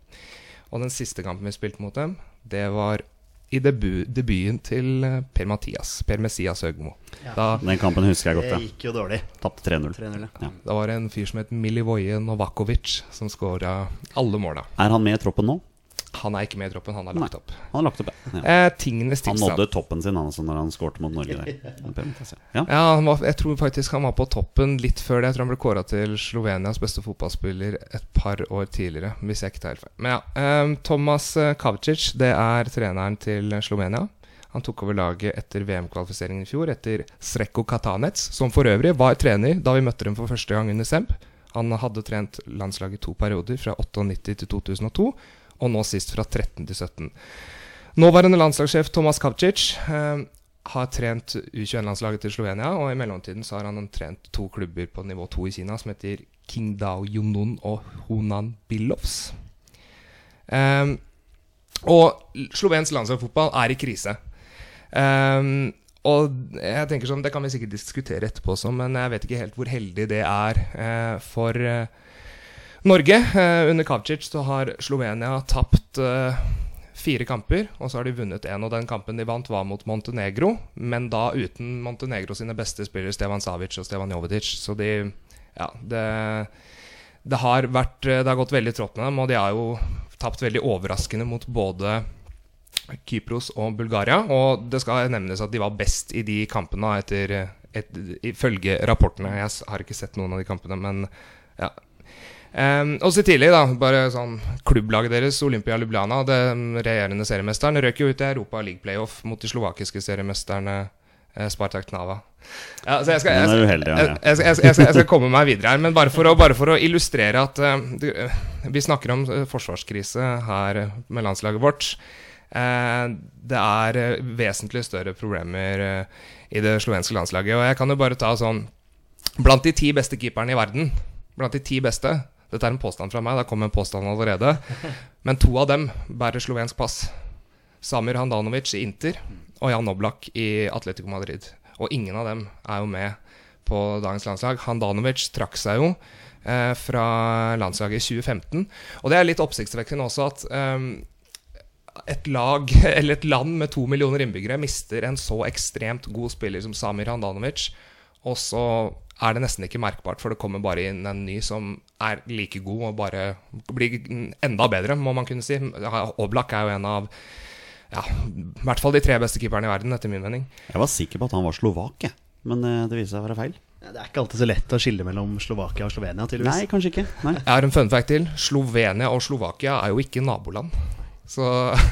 Og den siste kampen vi spilte mot dem, det var i debu debuten til eh, Per Mathias. Per Messias Høgmo. Da, Den kampen husker jeg godt, Det gikk jo dårlig. Tapte 3-0. 3-0, ja. Ja. da var det en fyr som het Milivoje Novakovic, som skåra alle måla. Er han med i troppen nå? Han er ikke med i troppen, han har lagt opp. Han har lagt opp, ja. ja. Eh, tingenes Han nådde toppen sin han, altså, når han skårte mot Norge der. Ja. Ja, han var, jeg tror faktisk han var på toppen litt før det. Jeg tror han ble kåra til Slovenias beste fotballspiller et par år tidligere, hvis jeg ikke tar helt feil. Men ja, eh, Thomas Kavcic, det er treneren til Slovenia. Han tok over laget etter VM-kvalifiseringen i fjor, etter Sreko Katanec, som for øvrig var trener da vi møtte dem for første gang under Semp. Han hadde trent landslaget i to perioder, fra 98 til 2002, og nå sist fra 13 til 17. Nåværende landslagssjef Thomas Kavcic eh, har trent U21-landslaget til Slovenia, og i mellomtiden så har han trent to klubber på nivå 2 i Kina som heter Qingdao Yunun og Hunan Billovs. Eh, og slovensk landslagsfotball er i krise. Um, og jeg tenker sånn, Det kan vi sikkert diskutere etterpå, også, men jeg vet ikke helt hvor heldig det er uh, for eh, Norge. Eh, under Kavcic så har Slovenia tapt eh, fire kamper, og så har de vunnet én. Og den kampen de vant, var mot Montenegro, men da uten Montenegro sine beste spillere, Stevan Savic og Stevan Jovetic. Så de Ja, det det har, vært, det har gått veldig trått med dem, og de har jo tapt veldig overraskende mot både Kypros og Bulgaria. Og det skal nevnes at de var best i de kampene etter, et, ifølge rapportene. Jeg har ikke sett noen av de kampene, men ja. Um, og så tidlig, da. Bare sånn Klubblaget deres, Olympia Lublana, den regjerende seriemesteren, røk jo ut i Europa League Playoff mot de slovakiske seriemesterne eh, Spartak Knava. Ja, så jeg skal, jeg, skal, jeg, skal, jeg skal komme meg videre her, men bare for å, bare for å illustrere at uh, du, eh, vi snakker om forsvarskrise her med landslaget vårt. Uh, det er vesentlig større problemer uh, i det slovenske landslaget. Og jeg kan jo bare ta sånn Blant de ti beste keeperne i verden Blant de ti beste Dette er en påstand fra meg, da kom en påstand allerede. Men to av dem bærer slovensk pass. Samir Handanovic i Inter og Jan Oblak i Atletico Madrid. Og ingen av dem er jo med på dagens landslag. Handanovic trakk seg jo eh, fra landslaget i 2015. Og det er litt oppsiktsvekkende også at eh, et lag, eller et land med to millioner innbyggere mister en så ekstremt god spiller som Samir Handanovic, og så er det nesten ikke merkbart, for det kommer bare inn en ny som er like god og bare blir enda bedre, må man kunne si. Oblak er jo en av ja, i hvert fall de tre beste keeperne i verden, etter min mening. Jeg var sikker på at han var slovak, men eh, det viser seg å være feil. Ja, Det er ikke alltid så lett å skille mellom Slovakia og Slovenia, tydeligvis. Nei, kanskje ikke. Nei. Jeg har en fun fact til. Slovenia og Slovakia er jo ikke naboland. Så,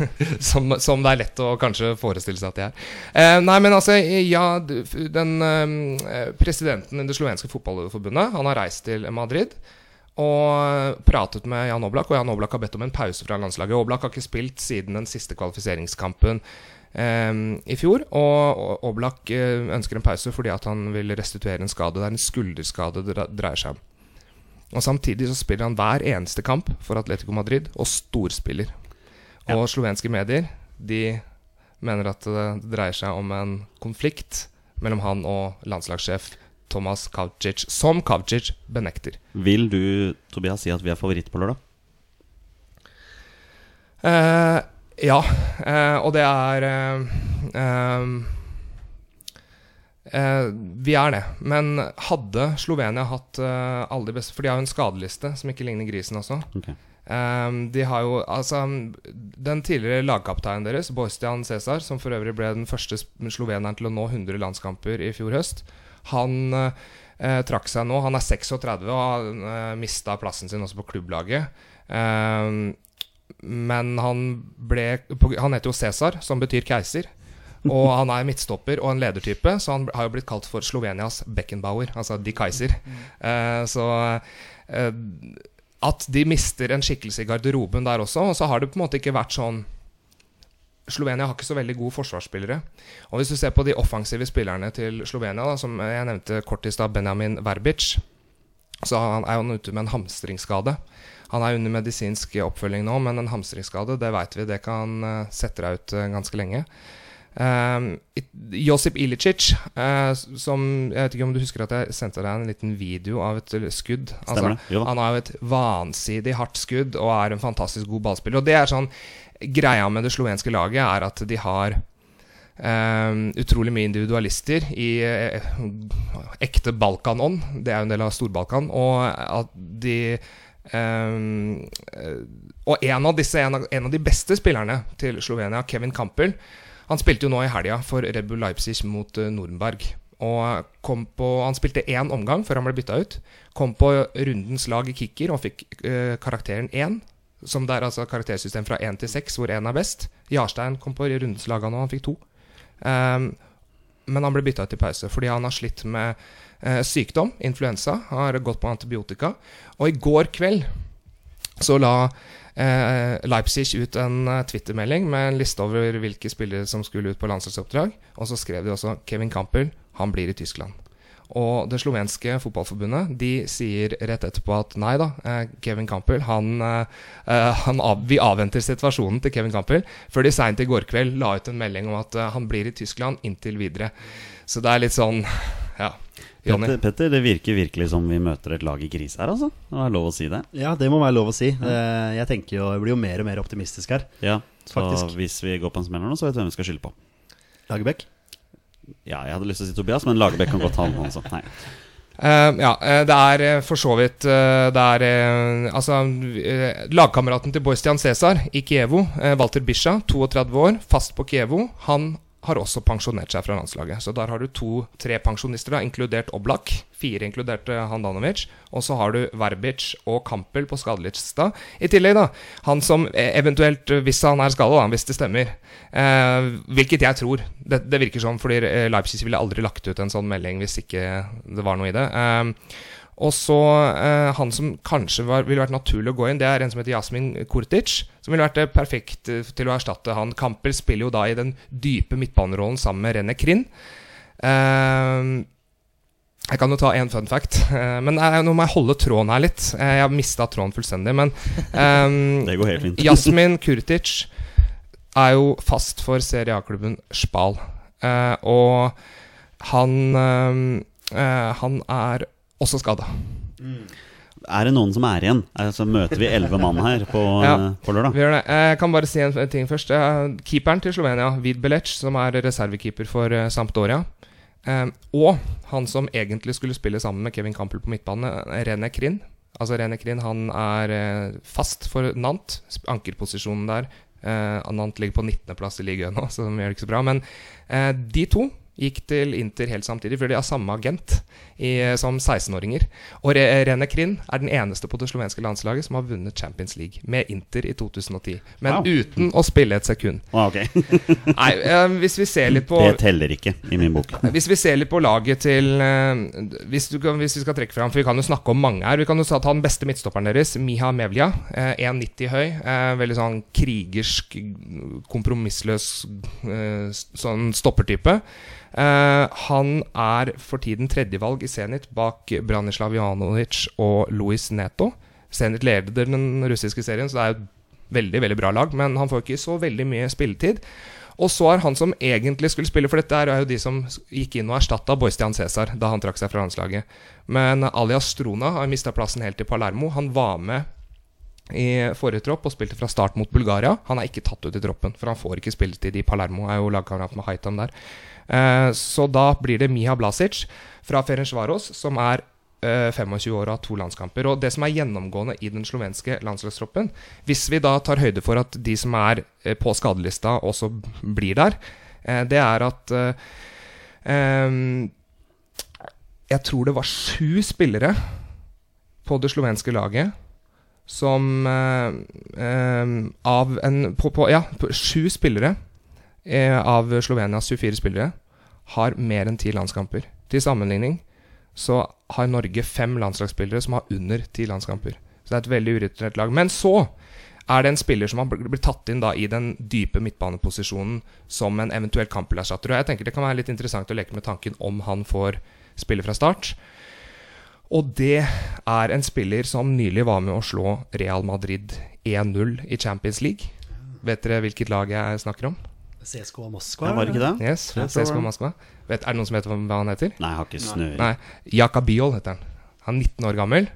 som, som det er lett å kanskje forestille seg at de er. Eh, nei, men altså, ja Den eh, presidenten i det slovenske fotballforbundet Han har reist til Madrid og pratet med Jan Oblak. Og Jan Oblak har bedt om en pause fra landslaget. Oblak har ikke spilt siden den siste kvalifiseringskampen eh, i fjor. Og Oblak eh, ønsker en pause fordi at han vil restituere en skade. Det er en skulderskade det dreier seg om. Og Samtidig så spiller han hver eneste kamp for Atletico Madrid, og storspiller. Og slovenske medier de mener at det dreier seg om en konflikt mellom han og landslagssjef Thomas Kavcic, som Kavcic benekter. Vil du, Tobias, si at vi er favoritt på lørdag? Eh, ja, eh, og det er eh, eh, eh, Vi er det. Men hadde Slovenia hatt eh, alle de beste For de har jo en skadeliste som ikke ligner grisen også. Ok. Um, de har jo altså Den tidligere lagkapteinen deres, Borstian Cæsar, som for øvrig ble den første sloveneren til å nå 100 landskamper i fjor høst, han uh, trakk seg nå. Han er 36 og har uh, mista plassen sin også på klubblaget. Um, men han ble Han heter jo Cæsar, som betyr keiser. Og han er midtstopper og en ledertype, så han har jo blitt kalt for Slovenias Beckenbauer, altså de Kaiser. Uh, så eh, at de mister en skikkelse i garderoben der også. Og så har det på en måte ikke vært sånn Slovenia har ikke så veldig gode forsvarsspillere. Og hvis du ser på de offensive spillerne til Slovenia, da, som jeg nevnte kort i stad, Benjamin Verbic, så han er han ute med en hamstringsskade. Han er under medisinsk oppfølging nå, men en hamstringsskade, det vet vi, det kan eh, sette deg ut eh, ganske lenge. Um, Josip Ilicic, uh, som Jeg vet ikke om du husker at jeg sendte deg en liten video av et skudd. Altså, han har jo et vansidig hardt skudd og er en fantastisk god ballspiller. Og det er sånn Greia med det slovenske laget er at de har ehm, utrolig mye individualister i eh, ekte Balkanånd. Det er jo en del av Stor-Balkan. Og at de eh, Og en av disse, en av, en av de beste spillerne til Slovenia, Kevin Campbell, han spilte jo nå i helga for Red Bull Leipzig mot Nordenberg. Og kom på, Han spilte én omgang før han ble bytta ut. Kom på rundens lag i kicker og fikk eh, karakteren én. Som det er altså karaktersystem fra én til seks, hvor én er best. Jarstein kom på rundens lag nå, han fikk to. Um, men han ble bytta ut i pause fordi han har slitt med eh, sykdom, influensa. Har gått på antibiotika. Og i går kveld så la eh, Leipzig ut en eh, Twitter-melding med en liste over hvilke spillere som skulle ut på landslagsoppdrag. Og så skrev de også Kevin Campbell, han blir i Tyskland. Og det slovenske fotballforbundet De sier rett etterpå at nei da, eh, Kevin Campbell han, eh, eh, han av, Vi avventer situasjonen til Kevin Campbell, før de seint i går kveld la ut en melding om at eh, han blir i Tyskland inntil videre. Så det er litt sånn Ja. Petter, Petter, det virker virkelig som vi møter et lag i krise her, altså. Det er lov å si det. Ja, det må være lov å si. Eh, Jeg tenker jo, jeg blir jo mer og mer optimistisk her. Ja, så Faktisk. hvis vi går på en smeller nå, så vet vi hvem vi skal skylde på. Lagerbäck? Ja, jeg hadde lyst til å si Tobias, men Lagerbäck kan godt ha den også. Nei. Uh, ja, eh, det er for så vidt Det er Altså, lagkameraten til Boistian Cæsar i Kievo, Walter Bisha, 32 år, fast på Kievo, han har også pensjonert seg fra landslaget. Så der har du to-tre pensjonister, da, inkludert Oblak. Fire inkludert eh, Handanovic. Og så har du Verbic og Kampel på skadelista. I tillegg, da, han som eh, eventuelt, hvis han er skada, hvis det stemmer, eh, hvilket jeg tror det, det virker sånn, fordi eh, Leipzig ville aldri lagt ut en sånn melding hvis ikke det var noe i det. Eh, og så eh, han som kanskje var, ville vært naturlig å gå inn, det er en som heter Jasmin Kurtic. Som ville vært eh, perfekt eh, til å erstatte han. Kamper spiller jo da i den dype midtbanerollen sammen med René Krin. Eh, jeg kan jo ta en fun fact, eh, men eh, nå må jeg holde tråden her litt. Jeg har mista tråden fullstendig, men eh, Det går helt fint. Jasmin Kurtic er jo fast for Serie A-klubben Spal. Eh, og han eh, eh, Han er også skada. Er det noen som er igjen? Altså, møter vi elleve mann her på, Ja. på lørdag? Vi gjør det. Eh, Jeg kan bare si en ting først. Eh, Keeperen til Slovenia, Vid Belec, som er reservekeeper for eh, Sampdoria. Eh, og han som egentlig skulle spille sammen med Kevin Campbell på midtbane, eh, René Krin. Altså René Krin han er eh, fast for Nant, ankerposisjonen der. Nant ligger på 19.-plass i ligaen nå, så de gjør det ikke så bra. Men eh, de to gikk til Inter helt samtidig, for de har samme agent i, som 16-åringer. Og Rene Krin er den eneste på det slovenske landslaget som har vunnet Champions League med Inter i 2010. Men Wow. uten å spille et sekund. Ah, okay. Nei, eh, hvis vi ser litt på Det teller ikke i min bok. hvis vi ser litt på laget til eh, hvis, du kan, hvis vi skal trekke fram For vi kan jo snakke om mange her. Vi kan jo ta den beste midtstopperen deres, Miha Mevlia. Eh, 1,90 høy. Eh, veldig sånn krigersk, kompromissløs sånn stoppertype. Eh, han er for tiden tredjevalg i Zenit bak Branislav Janovic og Luis Neto. Zenit leder den russiske serien, så det er jo et veldig veldig bra lag, men han får ikke så veldig mye spilletid. Og så er han som egentlig skulle spille, for dette er jo de som gikk inn og erstatta Boystian Cæsar da han trakk seg fra landslaget. Men alias Strona har mista plassen helt til Palermo. Han var med i forrige tropp og spilte fra start mot Bulgaria. Han er ikke tatt ut i troppen, for han får ikke spilletid i Palermo. Er jo lagkamerat med Haitam der. Eh, så da blir det Miha Blasic fra Ferencvaros, som er eh, 25 år og har to landskamper. Og det som er gjennomgående i den slovenske landslagstroppen Hvis vi da tar høyde for at de som er eh, på skadelista, også blir der, eh, det er at eh, Jeg tror det var sju spillere på det slovenske laget som eh, Av en på, på, Ja, sju spillere eh, av Slovenias 24 spillere har mer enn ti landskamper. Til sammenligning så har Norge fem landslagsspillere som har under ti landskamper. Så det er et veldig urutinert lag. Men så er det en spiller som har blitt tatt inn da i den dype midtbaneposisjonen som en eventuell kamperstatter. Og jeg tenker det kan være litt interessant å leke med tanken om han får spille fra start. Og det er en spiller som nylig var med å slå Real Madrid 1-0 i Champions League. Vet dere hvilket lag jeg snakker om? CSKA Moskva. Ja, var det ikke det? Yes, Ja, det. Moskva. Vet, er det noen som vet hva han heter? Nei, jeg har ikke snøring. Nei, Jakabiol heter han. Han er 19 år gammel.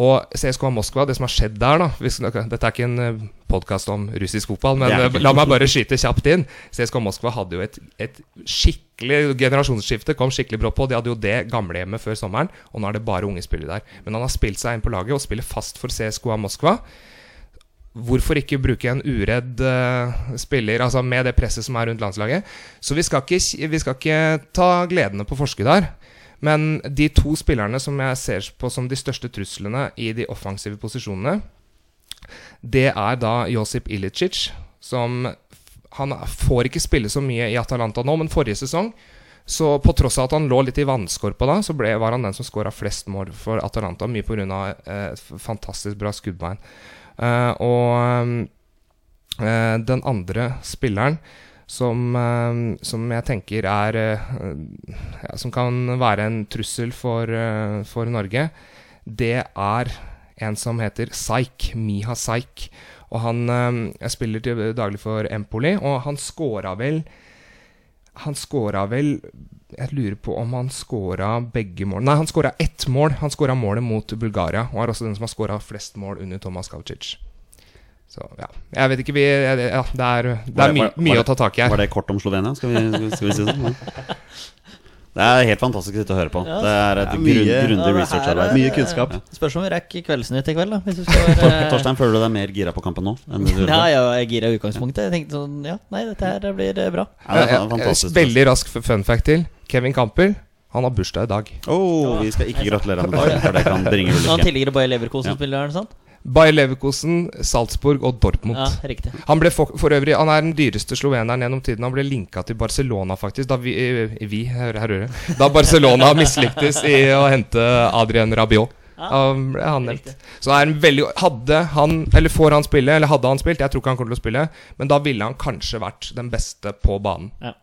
Og CSK Moskva, det som har skjedd der, da hvis, Dette er ikke en podkast om russisk fotball, men eh, la meg bare skyte kjapt inn. CSK Moskva hadde jo et, et skikkelig generasjonsskifte. Kom skikkelig brått på. De hadde jo det gamlehjemmet før sommeren, og nå er det bare unge spillere der. Men han har spilt seg inn på laget og spiller fast for CSK Moskva. Hvorfor ikke bruke en uredd uh, spiller altså med det presset som er rundt landslaget? Så vi skal ikke, vi skal ikke ta gledene på forskudd her. Men de to spillerne som jeg ser på som de største truslene i de offensive posisjonene, det er da Josip Ilicic, som Han får ikke spille så mye i Atalanta nå, men forrige sesong så på tross av at han lå litt i vannskorpa da, så ble, var han den som skåra flest mål for Atalanta. Mye pga. Eh, et fantastisk bra skuddbein. Eh, og eh, den andre spilleren som, eh, som jeg tenker er eh, ja, Som kan være en trussel for, eh, for Norge, det er en som heter Saik. Miha Saik. Og han eh, Jeg spiller til daglig for Empoli, og han scora vel han scora vel Jeg lurer på om han skåra begge mål Nei, han skåra ett mål. Han skåra målet mot Bulgaria, og er også den som har skåra flest mål under Tomas Kavcic. Så ja. Jeg vet ikke vi ja, Det er, det er my, mye å ta tak i her. Var det kort om Slovenia? Skal vi, skal vi- skal vi si sånn? Ja. Det er helt fantastisk å sitte og høre på. Ja. Det er et ja, mye, grunn, grundig Ja, researcharbeid. er- Mye kunnskap. Spørs om vi rekker Kveldsnytt i kveld, da. Hvis skal være Torstein, føler du deg mer gira på kampen nå? Enn du Ja, ja, jeg gira i utgangspunktet. Jeg tenkte sånn Ja, nei, dette her blir eh, bra. Ja, det er fantastisk. Veldig rask fun fact til. Kevin Campbell han har bursdag i dag. Oh, vi skal ikke gratulere ham med dagen, for det kan bringe Han ulykke. tidligere Bayer Leverkosen-spilleren, sant? Bayer Leverkosen, Salzburg og Dortmund. Ja, riktig. Han ble for, for øvrig Han er den dyreste sloveneren gjennom tiden. Han ble linka til Barcelona, faktisk. Da vi, eh, vi her, her her. Da Barcelona mislyktes i å hente Adrian Rabiot. Ja, ble han nevnt. Så er en veldig Hadde han Eller får han spille, eller hadde han spilt Jeg tror ikke han kommer til å spille, men da ville han kanskje vært den beste på banen. Ja.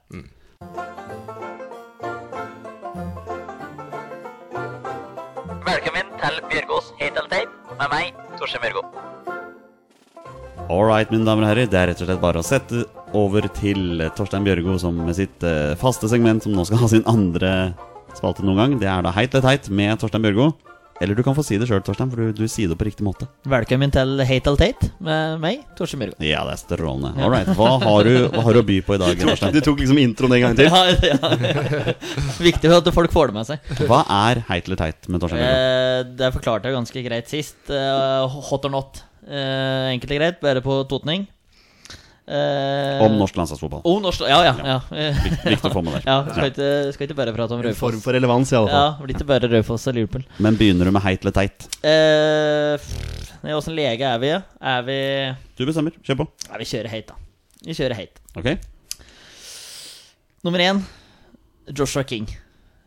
Velkommen til Bjørgås Hate eller Tape med meg, Torstein Bjørgo. All right, mine damer og herrer. Det er rett og slett bare å sette over til Torstein Bjørgo som med sitt eh, faste segment, som nå skal ha sin andre spalte noen gang. Det er da Heit eller teit med Torstein Bjørgo. Eller du kan få si det sjøl, Torstein, for du, du sier det på riktig måte. Velkommen til Hate eller Tate med meg, Torstein Bjørgo. Ja, det er strålende. All right. Hva har du, hva har du å by på i dag, Torstein? Du tok liksom introen en gang til. Ja, ja. Viktig at folk får det med seg. Hva er heit eller teit med Torstein Bjørgo? Eh, det forklarte jeg ganske greit sist. Eh, hot or not. Eh, enkelt og greit, bare på totning. Eh, Om norsk landslagsfotball. Om norsk Ja, ja. ja. ja. Viktig å få med der. ja skal, ikke, skal ikke bare prate om Raufoss. form for relevans, i alle fall. Ja, blir ikke bare Raufoss og Liverpool. Men begynner du med heit eller teit? Eh, Åssen lege er vi? Er vi Du bestemmer. Kjør på. Ja, vi kjører heit, da. Vi kjører heit. Ok? Nummer én Joshua King.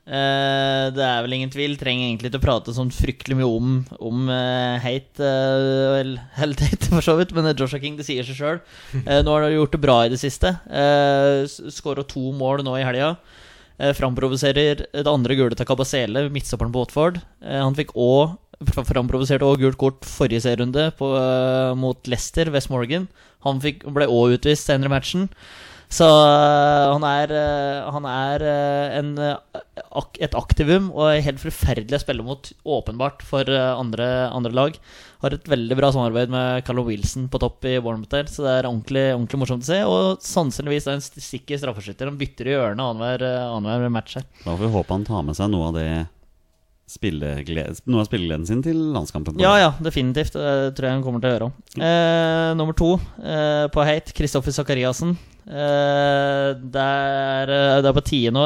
Eh, det er vel ingen tvil. Trenger egentlig ikke å prate sånn fryktelig mye om, om eh, hate. eh, Vel, helt hate, for så vidt, men Joshua King, det sier seg sjøl. nå har han gjort det bra i det siste. Uh, Skåra to mål nå i helga. Framprovoserer det andre gule til Kabasele, midtstopperen på Watford. Han fikk òg Framprovoserte òg gult kort forrige serierunde mot Leicester, West Morgan. Han fikk, ble òg utvist senere i matchen. Så øh, han er, øh, han er øh, en, et aktivum og er helt forferdelig å spille mot, åpenbart, for andre, andre lag. Har et veldig bra samarbeid med Callum Wilson på topp i Bournemouth der, så det er ordentlig, ordentlig morsomt å se. Og sannsynligvis er han en sikker straffeskytter. Han bytter i hjørnet annenhver annenhver match her. Da får vi håpe han tar med seg noe av det Noe av spillegleden sin til landskampen. Ja, ja, definitivt. Det tror jeg han kommer til å gjøre òg. Eh, nummer to eh, på Hate, Kristoffer Sakariassen. Eh, det, er, eh, det er på tide nå.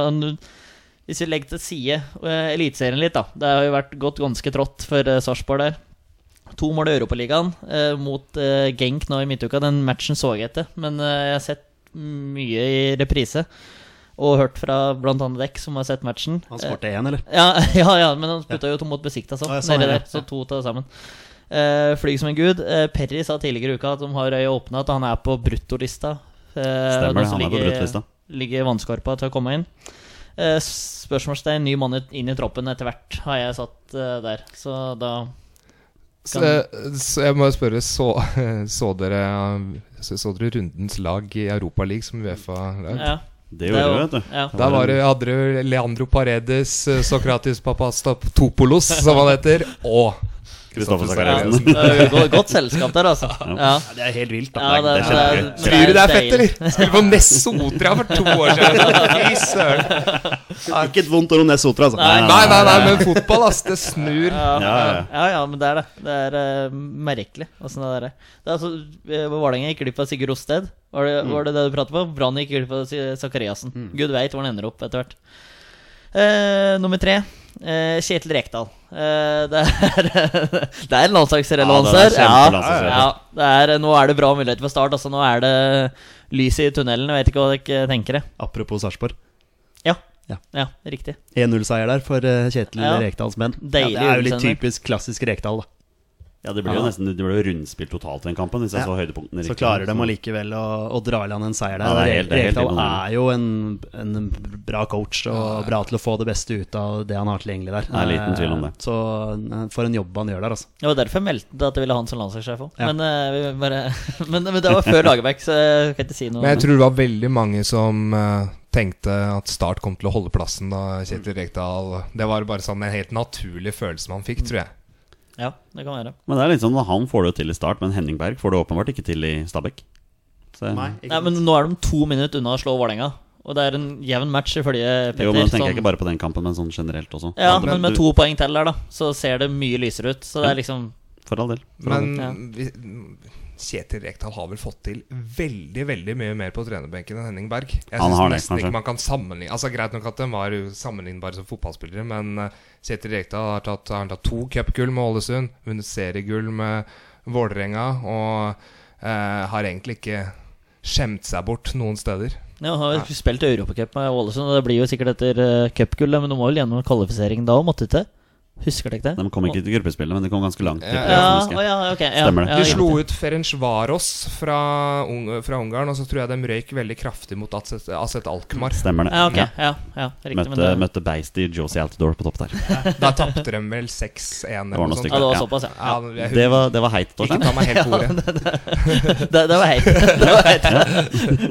Hvis vi legger til side eh, Eliteserien litt, da. Det har jo vært gått ganske trått for Sarpsborg der. To mål i Europaligaen eh, mot eh, Genk nå i midtuka. Den matchen så jeg etter, men eh, jeg har sett mye i reprise. Og hørt fra bl.a. dekk som har sett matchen. Han skårte én, eller? Ja, ja, ja, men han putta jo to mot Besikta, så. Ja, der. det. Så to til sammen. Eh, flyg som en gud. Perry sa tidligere i uka at de har øyet åpna, at han er på bruttolista. Uh, Stemmer det, han er på bruttlista. Ligger vannskorpa til å komme inn. Uh, spørsmålstegn ny mann inn i troppen etter hvert, har jeg satt eh, der. Så da Så, så jeg må spørre, så, så, dere, så, så dere rundens lag i Europaligaen som Uefa-lag? Ja. Det gjorde vi, vet du. Ja. Da var det, hadde du Leandro Paredes, eh, Sokratis Papastopoulos, som han heter, og Kristoffer Sakariassen. er godt, selskap der, altså. Ja. Det er helt vilt, da. Ja, det, det er kjempegøy. Tror du det er fett, eller? Spille på Nessotra for to år siden! Fy søren. Ikke et vondt ord om Nessotra, altså. Nei. Nei, nei, nei, men fotball, ass. Det snur. Ja, Ja, ja. ja, ja, men det er det. Det er uh, merkelig. åssen det der er. Det er altså, uh, Vålerenga gikk glipp av Sigurd Rosted. Var det, var det det du pratet på? Brann gikk glipp av Sakariassen. Mm. Gud veit hvor han ender opp etter hvert. Uh, nummer tre. Eh, Kjetil Rekdal. Eh, det, er, det er en landslagsrelevans Ja, er her. Ja, ja, det er, nå er det bra muligheter for start. Altså, nå er det lys i tunnelen. Jeg vet ikke hva dere tenker. det. Apropos Sarpsborg. Ja. Ja. ja, riktig. 1-0-seier der for eh, Kjetil Ja. Rekdals menn. Ja, det er jo litt typisk klassisk Rekdal, da. Ja, det ble jo nesten Det ble jo rundspilt totalt i den kampen, hvis jeg Ja. så høydepunktene Så klarer de allikevel å, å dra i land en seier der. Ja, det er helt- det er helt Rekdal er jo en, en bra coach og bra til å få det beste ut av det han har tilgjengelig der. Det er liten tvil om det. Eh, Så eh, for en jobb han gjør der, altså. Det var derfor jeg meldte at jeg ville ha han som landslagssjef òg. Ja. Men, uh, bare, men, men det var før Lagerbäck, så jeg kan ikke si noe. Men jeg tror det var veldig mange som uh, tenkte at Start kom til å holde plassen da Kjetil Rekdal Det var bare sånn en helt naturlig følelse man fikk, tror jeg. Ja, det kan være. Men det er litt sånn at han får det til i start, men Henning Berg får det åpenbart ikke til i Stabæk. Så, Nei, men nå er de to minutter unna å slå Vålerenga. Og det er en jevn match, ifølge Petter. jo, men da tenker sånn- jeg ikke bare på den kampen, men sånn generelt også. Ja, men med du- to poeng til der, da, så ser det mye lysere ut. Så det er liksom For all del. For all Men del. Ja. vi, Kjetil Rekdal har vel fått til veldig veldig mye mer på trenerbenken enn Henning Berg. Jeg Han synes har det, nesten kanskje. ikke man kan sammenligne Altså Greit nok at de var sammenlignbare som fotballspillere, men eh, Kjetil Rekdal har tatt, har tatt to cupgull med Ålesund, vunnet seriegull med Vålerenga, og eh, har egentlig ikke skjemt seg bort noen steder. Ja, har jo spilt Europacup med Ålesund, og det blir jo sikkert etter uh, cupgullet, men du må vel gjennom kvalifisering da òg, måtte du ikke? Husker du ikke det? De kom ikke til gruppespillet, men de kom ganske langt. Ja, Ja, ja, okay, Ja, Stemmer det. Ja, De slo ut Ferencvaros fra, Ung fra Ungarn, og så tror jeg de røyk veldig kraftig mot Aset, Aset Alkmaar. Stemmer det. Ja, ok. Ja. Ja, ja, riktig. Møtte, det, møtte Beisty Josie Altidore på topp der. Da tapte de vel 6-1 eller Det var noe noe sånt. ja, det var såpass, ja. Det var, det var heit, Ikke ta meg helt på ordet. Det, det var heit. Det var heit.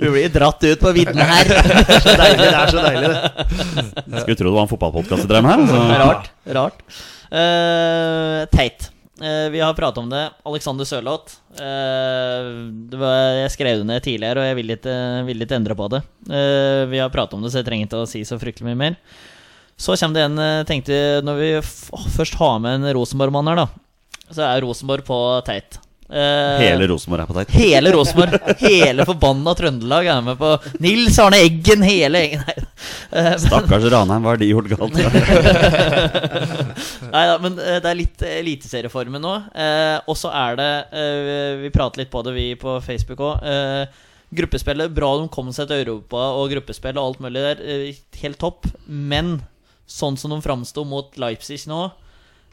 Vi blir dratt ut på viddene her. Så deilig, det er så deilig, det. Skulle tro det var en fotballpodkast vi drev med her. Så. Rart. Rart. Uh, teit. Uh, vi har pratet om det. Alexander Sørloth. Uh, jeg skrev det ned tidligere, og jeg vil ikke, vil ikke endre på det. Vi har pratet om det, så jeg trenger ikke å si så fryktelig mye mer. Så kommer det en tenkte Når vi først har med en Rosenborg-mann her, da, så er Rosenborg på teit. Eh, Hele Rosenborg er på teit. Hele Rosenborg, hele forbanna Trøndelag er med på Nils Arne Eggen, hele gjengen. Eh, Stakkars Ranheim, hva har de gjort galt? Nei da, men uh, det er litt eliteserieformen nå. Og så er det Vi prater litt på det, vi på Facebook òg. Gruppespillet, bra de kom seg til Europa og gruppespill og alt mulig der. Helt topp. Men sånn som de framsto mot Leipzig nå,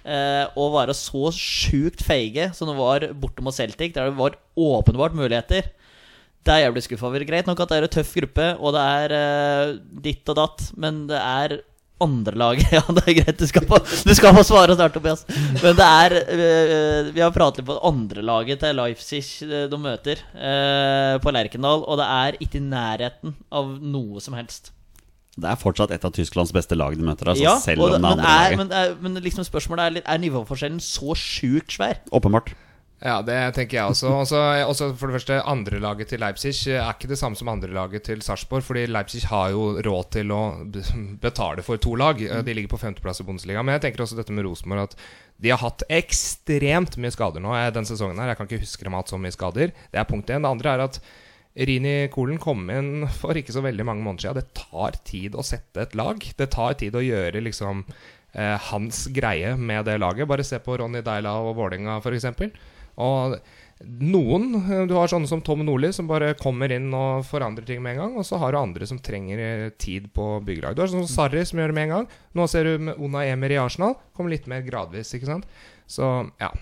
eh, å være så sjukt feige som det var borte mot Celtic, der det var åpenbart muligheter det er jævlig skuffa over. Greit nok at det er en tøff gruppe, og det er eh, ditt og datt, men det er andre lag Ja, det er greit, du skal få, du skal få svare snart, Tobias. Men det er eh, Vi har pratet litt på andre laget til Leipzig de møter på Lerkendal, og det er ikke i nærheten av noe som helst. Det er fortsatt et av Tysklands beste lag de møter, altså, Ja, selv om det men, andre er, men, er, men liksom spørsmålet er litt Er nivåforskjellen så sjukt svær? Åpenbart. Ja, det tenker jeg også. Også, også for det første, Andrelaget til Leipzig er ikke det samme som andrelaget til Sarpsborg. Fordi Leipzig har jo råd til å betale for to lag. De ligger på femteplass i Bundesliga. Men jeg tenker også dette med Rosenborg at de har hatt ekstremt mye skader nå denne sesongen. her Jeg kan ikke huske dem har hatt så mye skader. Det er punkt én. Det andre er at Rini Kolen kom inn for ikke så veldig mange måneder siden. Det tar tid å sette et lag. Det tar tid å gjøre liksom eh, hans greie med det laget. Bare se på Ronny Deila og Vålerenga, f.eks. Og noen eh, Du har sånne som Tom Nordli, som bare kommer inn og forandrer ting med en gang. Og så har du andre som trenger eh, tid på byggelag. Du har sånn som Sarri, som gjør det med en gang. Nå ser du Ona Emir i Arsenal. Kommer litt mer gradvis, ikke sant. Så ja.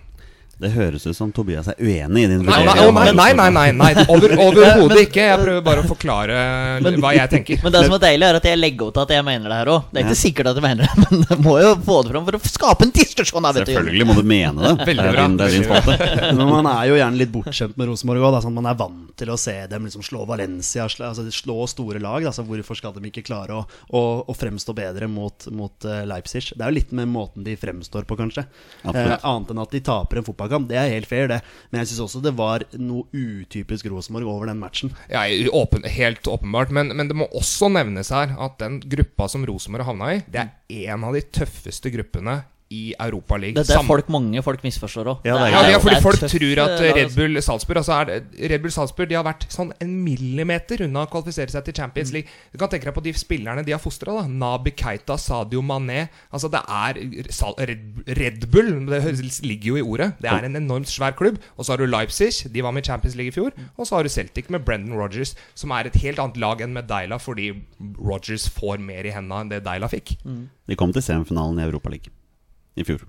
Det høres ut som Tobias er uenig i din Nei, nei, vurdering nei, nei, nei, nei, nei. Over, Overhodet ikke. Jeg prøver bare å forklare Men- hva jeg tenker. Men det som er deilig, er at jeg legger opp til at jeg mener det her òg. Det er ikke sikkert at jeg mener det, men jeg må jo få det fram for å skape en diskusjon. Da, Jon. Selvfølgelig må du mene det. Veldig det er din, det er din Men man er jo gjerne litt bortskjemt med Rosenborg òg. Sånn, man er vant til å se dem liksom slå Valencia, slå, altså slå store lag. Altså, hvorfor skal de ikke klare å, å, å fremstå bedre mot, mot eh, Leipzig? Det er jo litt med måten de fremstår på, kanskje. Eh, annet enn at de taper en fotballkamp. Det er helt fair, det. Men jeg syns også det var noe utypisk Rosenborg over den matchen. Ja, åpen, helt åpenbart. Men, men det må også nevnes her at den gruppa som Rosenborg havna i, det er en av de tøffeste gruppene i Europa League. Det, det er folk, mange folk misforstår òg. Ja, det er Ja, ja, fordi folk tøft, tror at eh, Red Bull Salzburg Altså er Red Bull Salzburg De har vært sånn en millimeter unna å kvalifisere seg til Mm. Champions League. Du kan tenke deg på de spillerne de har fostra. Nabi Keita, Sadio Mané Altså Det er Red, Bull. Det ligger jo i ordet. Det er en enormt svær klubb. Og så har du Leipzig. De var med i Champions League i fjor. Og så har du Celtic med Brendan Rodgers, som er et helt annet lag enn med Deila, fordi Rodgers får mer i hendene enn det Deila fikk. De kom til semifinalen i Europaligaen i fjor.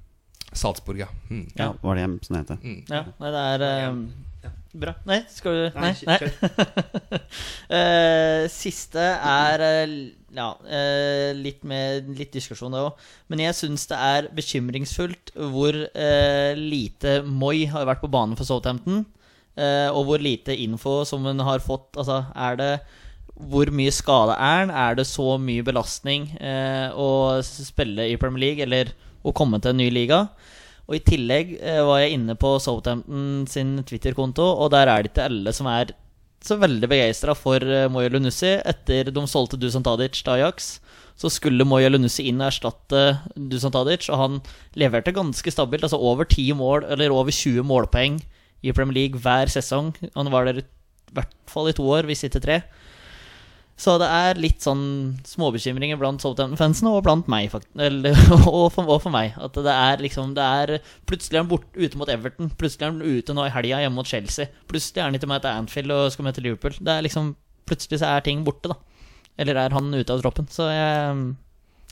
Salzburg, ja. Mm. Ja, var det som det het? Ja, nei, det er eh, Bra. Nei, skal du Nei. Nei, nei. Eh, siste er eh, ja, eh, litt, med, litt diskusjon, det òg. Men jeg syns det er bekymringsfullt hvor eh, lite Moi har vært på banen for Southampton. eh, og hvor lite info som hun har fått. Altså, er det hvor mye skade er han? Er det så mye belastning eh, å spille i Premier League, eller å komme til en ny liga? Og i tillegg eh, var jeg inne på Southampton sin Twitter-konto, og der er det ikke alle som er så veldig begeistra for uh, Moya Lunussi. Etter de solgte Dusan Tadic til Ajax, så skulle Moya Lunussi inn og erstatte Dusan Tadic, og han leverte ganske stabilt. Altså over 10 mål, eller over 20 målpoeng i Premier League hver sesong. Han var der i hvert fall i to år, hvis ikke tre. Så det er litt sånn småbekymringer blant Southampton-fansen og blant meg, eller, og, for, og for meg. At det er liksom det er, Plutselig er han bort, ute mot Everton. Plutselig er han ute nå i helga hjemme mot Chelsea. Plutselig er han ikke med til Anfield og skal møte Liverpool. Det er liksom Plutselig så er ting borte, da. Eller er han ute av troppen. Så jeg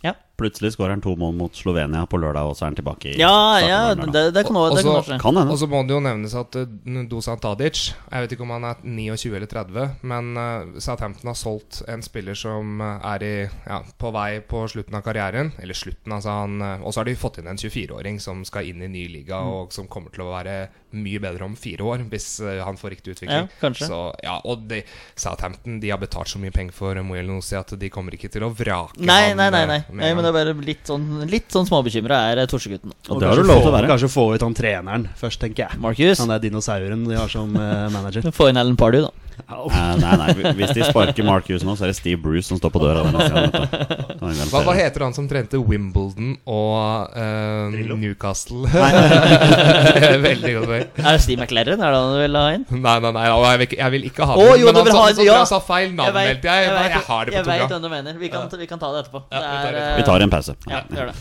Ja. Plutselig skårer han to mål mot Slovenia på lørdag, og så er han tilbake i Ja, ja det, det kan også, det også så- skje. Kan. Og så må det jo nevnes at uh, Dusan Tadic Jeg vet ikke om han er 29 eller 30, men uh, Southampton har solgt en spiller som uh, er i, ja, på vei på slutten av karrieren. Eller slutten, altså han uh, Og så har de fått inn en 24-åring som skal inn i ny liga, Mm. og som kommer til å være mye bedre om fire år, hvis uh, han får riktig utvikling. Ja, kanskje. Så, ja, og de, Southampton de har betalt så mye penger for Moel Nossi at de kommer ikke til å vrake Nei, han nei, nei. nei. nei det er bare litt sånn, litt sånn småbekymra er eh, Torsegutten. Og det har du lov til å være. Kanskje få ut han treneren først, tenker jeg. Marcus, Han er dinosauren de har som eh, manager. få inn Alan Pardew, da. Eh, nei, nei, hvis de sparker Mark Hughes nå, så er det Steve Bruce som står på døra. vet vi Hva, hva heter han som trente Wimbledon og eh, Newcastle? Veldig godt poeng. Er det Steve McLaren? Er det han du vil ha inn? Nei, nei, nei, jeg vil ikke, jeg vil ikke ha den. jo, men du han vil sa, ha ja. sa feil navn. vet- helt. Jeg, jeg, vet- jeg har det på jeg vet hvem du mener. Vi kan, vi kan ta det etterpå. Ja, vi tar det er, etterpå. Vi tar en pause. Ja, gjør det.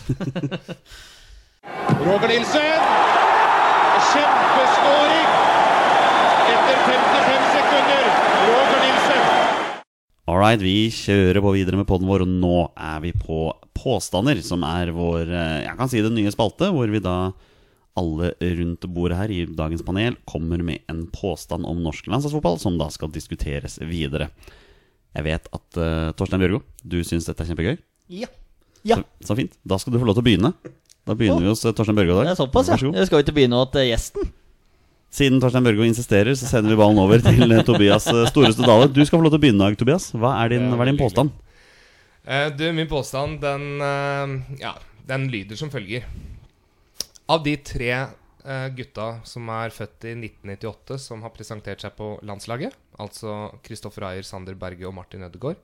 Roger Nilsen. Kjempeskåring! Etter 55 sekunder. Roger Nilsen. All right, vi kjører på videre med podden vår, og nå er vi på påstander, som er vår eh, Jeg kan si det nye spalte, hvor vi da alle rundt bordet her i dagens panel kommer med en påstand om norsk landslagsfotball, som da skal diskuteres videre. Jeg vet at uh, Torstein Bjørgo, du syns dette er kjempegøy. Ja. Ja. Så, så fint. Da skal du få lov til å begynne. Da begynner vi hos eh, Torstein Bjørgo i dag. såpass, ja. vi. Jeg skal jo ikke begynne eh, gjesten. Siden Torstein Børgo insisterer, så sender vi ballen over til eh, Tobias eh, Storeste Dale. Du skal få lov til å begynne Tobias. Hva er din, hva er din påstand? Uh, du, min påstand, den, uh, ja, den lyder som følger. Av de tre uh, gutta som er født i 1998, som har presentert seg på landslaget, altså Kristoffer Ayer, Sander Berge og Martin Ødegaard,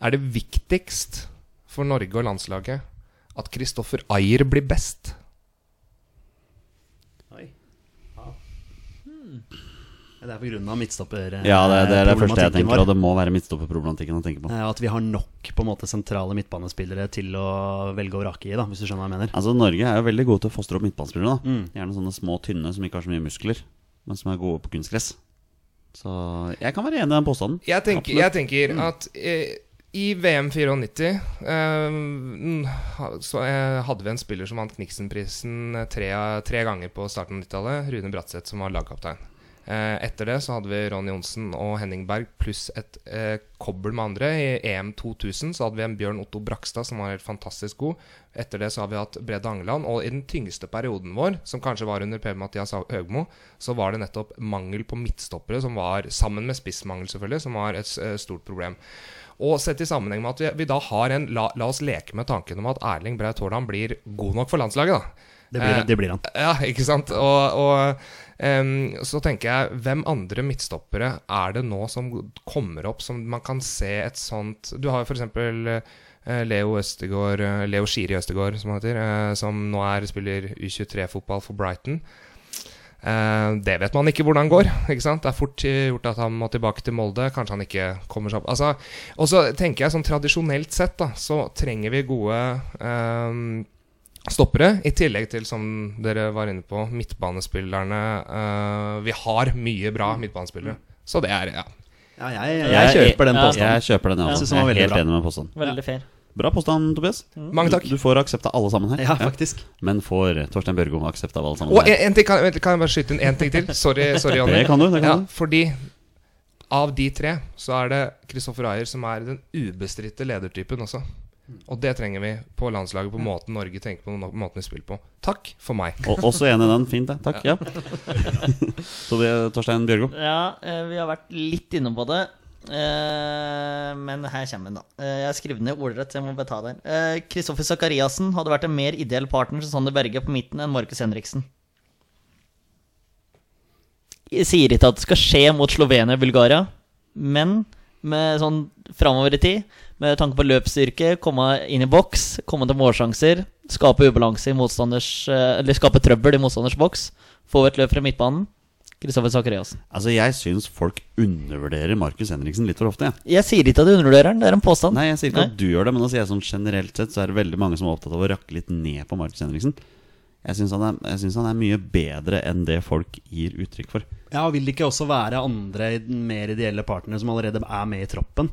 er det viktigst for Norge og landslaget at Kristoffer Ayer blir best. Det er pga. grunn av midtstopper... eh, Ja, det, det er det første jeg tenker, vår. og det må være midtstopperproblematikken å tenke på. Eh, At vi har nok på en måte sentrale midtbanespillere til å velge og vrake i, da, hvis du skjønner hva jeg mener. Altså, Norge er jo veldig gode til å fostre opp midtbanespillere. da Mm. Gjerne sånne små, tynne som ikke har så mye muskler, men som er gode på kunstgress. Så jeg kan være enig i den påstanden. Jeg tenker, jeg tenker at eh, i VM 94 eh, mm, så eh, hadde vi en spiller som vant Kniksenprisen eh, tre, tre ganger på starten av 90-tallet. Rune Bratseth, som var lagkaptein. Eh, etter det så hadde vi Ronny Johnsen og Henning Berg pluss et eh, kobbel med andre. I EM 2000 så hadde vi en Bjørn Otto Brakstad som var helt fantastisk god. Etter det så har vi hatt Brede Angeland. Og i den tyngste perioden vår, som kanskje var under Per-Mathias Høgmo, så var det nettopp mangel på midtstoppere, som var, sammen med spissmangel selvfølgelig, som var et eh, stort problem. Og sett i sammenheng med at vi, vi da har en la, la oss leke med tanken om at Erling Braut Haaland blir god nok for landslaget, da. Det blir, Eh, det blir han. Ja, ikke sant? Og, og um, så tenker jeg, hvem andre midtstoppere er det nå som kommer opp som man kan se et sånt Du har f.eks. Uh, Leo Østegård, eh, Leo Skiri Østegård, som han heter, eh, som nå er spiller U23-fotball for Brighton. Eh, det vet man ikke hvordan går. ikke sant? Det er fort eh, gjort at han må tilbake til Molde. Kanskje han ikke kommer seg opp. Altså, og så tenker jeg sånn tradisjonelt sett, da, så trenger vi gode eh, stoppere. I tillegg til, som dere var inne på, midtbanespillerne. Uh, vi har mye bra midtbanespillere. Så det er ja. Ja, jeg, jeg, kjøper den påstanden. Jeg kjøper den, ja. Jeg Jeg er helt bra. enig med påstanden. Veldig fair. Bra påstand, Tobias. Mange takk. Du, du får aksept av alle sammen her. Ja, faktisk. Men får Torstein Børgo aksept av alle sammen Og her. en, en ting, kan, kan jeg bare skyte inn én ting til? Sorry, sorry Jonny. Det kan du, det kan ja, du. Fordi av de tre så er det Kristoffer Ayer som er den ubestridte ledertypen også. Og det trenger vi på landslaget, på måten Norge tenker på, på måten vi spiller på. Takk for meg. Og, også enig i den. Fint, det. Takk. Ja. Så det Torstein Bjørgo. Ja, eh, vi har vært litt inne på det. Eh, men her kommer den, da. Eh, jeg har skrevet ned ordrett, så jeg må bare ta den. Eh, Kristoffer Sakariassen hadde vært en mer ideell partner til Sander Berge på midten enn Markus Henriksen. Jeg sier ikke at det skal skje mot Slovenia og Bulgaria, men med sånn framover i tid, med tanke på løpsstyrke, komme inn i boks, komme til målsjanser, skape ubalanse i motstanders eh, Eller skape trøbbel i motstanders boks, få et løp fra midtbanen. Kristoffer Sakariassen. Altså, jeg syns folk undervurderer Markus Henriksen litt for ofte. Jeg. Jeg sier ikke at du undervurderer han, det er en påstand. Nei, jeg sier ikke Nei. at du gjør det, men da sier jeg sånn generelt sett så er det veldig mange som er opptatt av å rakke litt ned på Markus Henriksen. Jeg syns han, han er mye bedre enn det folk gir uttrykk for. Ja, og Vil det ikke også være andre mer ideelle partnere som allerede er med i troppen?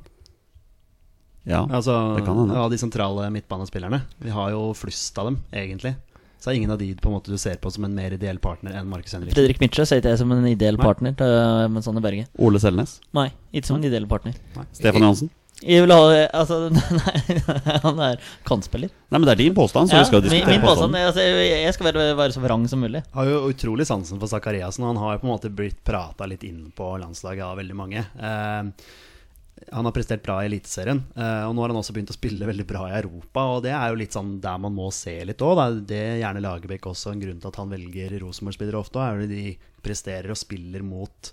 Ja, Altså, det kan hende. Av de sentrale midtbanespillerne. Vi har jo flust av dem, egentlig. Så er ingen av de på en måte du ser på som en mer ideell partner enn Markus Henrik. Fredrik Mitsjø ser ikke jeg som en ideell Nei. partner til eh, med Berge. Ole Selnes. Nei, ikke som en ideell partner. Stefan Johansen. Jeg vil ha Altså, nei, han er kantspiller. Nei, men det er din påstand, så Ja, vi skal diskutere min, min påstand påstanden. altså, jeg skal være, være så vrang som mulig. Har jo utrolig sansen for Zakariassen. og Han har jo på en måte blitt prata litt inn på landslaget av veldig mange. Eh, han har prestert bra i Eliteserien, eh, og nå har han også begynt å spille veldig bra i Europa. Og det er jo litt sånn der man må se litt òg. Det er gjerne Lagerbäck også en grunn til at han velger Rosenborg-spillere ofte. Er jo de presterer og spiller mot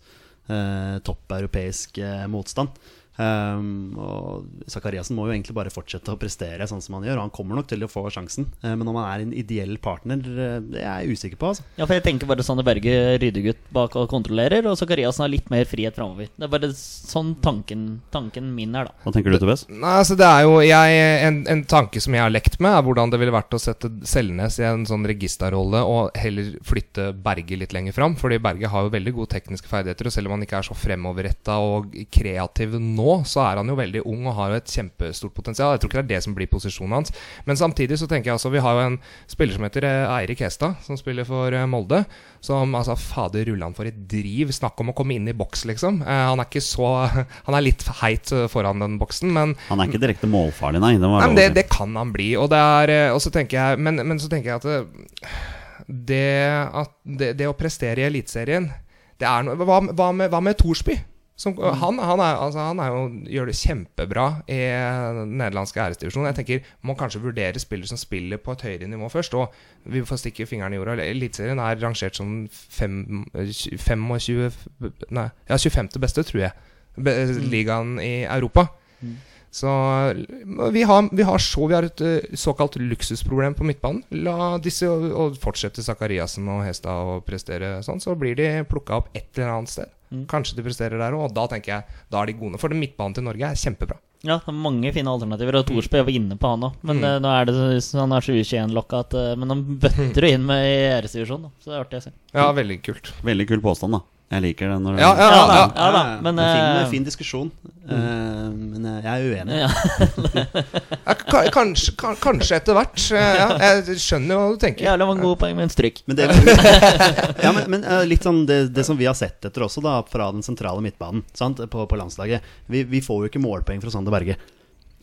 eh, topp europeisk eh, motstand. Um, og Zakariassen må jo egentlig bare fortsette å prestere sånn som han gjør. Og han kommer nok til å få sjansen. uh, men om han er en ideell partner, uh, det er jeg usikker på. Altså. Ja, for jeg tenker bare Sander Berge ryddegutt bak og kontrollerer, og Zakariassen har litt mer frihet framover. Det er bare sånn tanken, tanken min er, da. Hva tenker du, Tobias? Nei, altså det er jo jeg, en, en tanke som jeg har lekt med, er hvordan det ville vært å sette Selnes i en sånn registerrolle og heller flytte Berge litt lenger fram. Fordi Berge har jo veldig gode tekniske ferdigheter, og selv om han ikke er så fremoverretta og kreativ nå, så er han jo veldig ung og har jo et kjempestort potensial. Jeg tror ikke det er det som blir posisjonen hans. Men samtidig så tenker jeg altså Vi har jo en spiller som heter eh, Eirik Hestad, som spiller for eh, Molde. Som altså Fader han for et driv. Snakk om å komme inn i boks, liksom. Eh, han er ikke så Han er litt heit foran den boksen, men Han er ikke direkte målfarlig, nei. Det, Nei, det, det kan han bli. Og, det er, og så tenker jeg, men, men så tenker jeg at det, at det, det å prestere i Eliteserien det er noe, hva, hva, med, hva med Thorsby? Som, han, han, er, altså, han er jo, gjør det kjempebra i den nederlandske æresdivisjonen. Jeg tenker Må kanskje vurdere spillere som spiller på et høyere nivå først. Og vi får stikke fingeren i jorda. Eliteserien er rangert som fem, 25, nei, ja, 25. beste, tror jeg. Be, ligaen i Europa. Så vi har, vi har, så, vi har et eh, såkalt luksusproblem på midtbanen. La disse og, og fortsette Sakariassen og Hestad å prestere sånn, så blir de plukka opp et eller annet sted. Kanskje de presterer der òg, og da tenker jeg da er de gode. For midtbanen til Norge er kjempebra. Ja, det er mange fine alternativer, og Thorsby var inne på han òg. Men Mm. eh, nå er det han er så U21-lokka eh, Men han bøtter jo inn med i æresdivisjonen. Så det er artig å se. Ja, veldig kult. Veldig kul påstand, da. Jeg liker den. Når Ja, ja, Ja da, ja. ja da. Men en fin, eh, fin diskusjon. Eh, men eh, jeg er uenig. ja. Ja, kanskje, kanskje etter hvert. Ja, jeg skjønner hva du tenker. Jævla mange gode poeng med en stryk. Men, det, ja, men, men litt sånn det, det som vi har sett etter også, da, fra den sentrale midtbanen sant, på, på landslaget vi, vi får jo ikke målpoeng fra Sander Berge.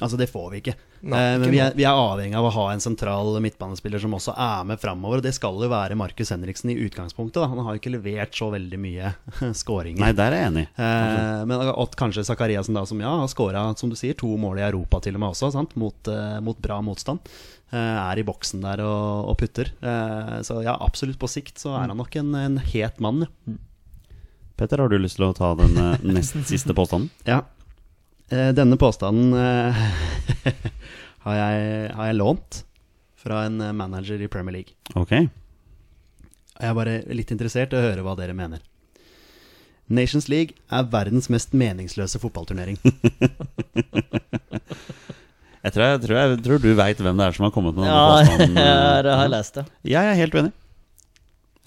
Altså, det får vi ikke. Nei, Eh, men ikke vi er, vi er avhengig av å ha en sentral midtbanespiller som også er med framover. Og det skal jo være Markus Henriksen i utgangspunktet. Da. Han har jo ikke levert så veldig mye skåringer. Nei, der er jeg enig. Eh, men at kanskje Zakariassen, da, som ja, har skåra som du sier, to mål i Europa til og med også, sant? Mot, eh, mot bra motstand, eh, er i boksen der og, og putter. Eh, så ja, absolutt på sikt så er han nok en, en het mann. ja. Petter, har du lyst til å ta den eh, nest siste påstanden? Ja. Eh, denne påstanden eh, har, jeg, har jeg lånt fra en eh, manager i Premier League. Ok. Jeg er bare litt interessert i å høre hva dere mener. Nations League er verdens mest meningsløse fotballturnering. Jeg tror, jeg, tror, jeg tror du veit hvem det er som har kommet med denne Ja, påstanden. jeg har lest det. Jeg er helt uenig.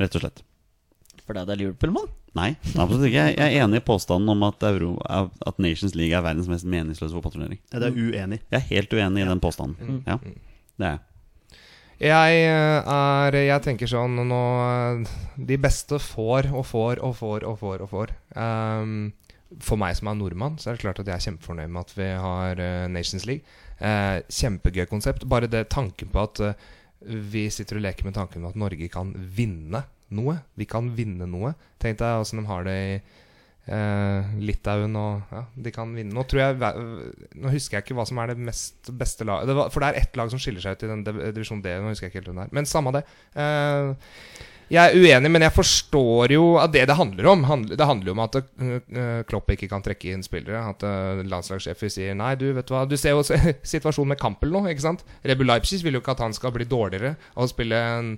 Rett og slett. Fordi det er Liverpool-mann? Nei, absolutt ikke. Jeg er enig i påstanden om at, Euro, at Nations League er verdens mest meningsløse fotballturnering. Ja, Det er uenig. Jeg er helt uenig i den påstanden. Ja, det er jeg. Jeg eh, er Jeg tenker sånn nå De beste får og får og får og får og får. um, for meg som er nordmann, så er det klart at jeg er kjempefornøyd med at vi har eh, Nations League. Uh, kjempegøy konsept. Bare det tanken på at uh, vi sitter og leker med tanken på at Norge kan vinne noe. Vi kan vinne noe. Tenk deg åssen de har det i eh, Litauen og ja, de kan vinne. Nå tror jeg Nå husker jeg ikke hva som er det mest beste laget. For det er ett lag som skiller seg ut i den div- divisjon D. Nå husker jeg ikke helt hvem det er. Men samme det. Eh, jeg er uenig, men jeg forstår jo at det det handler om. Det handler jo om at uh, Klopp ikke kan trekke inn spillere. At uh, landslagssjefer sier nei, du vet hva Du ser jo situasjonen med Kampel nå, ikke sant? Rebu Leipzig vil jo ikke at han skal bli dårligere og spille en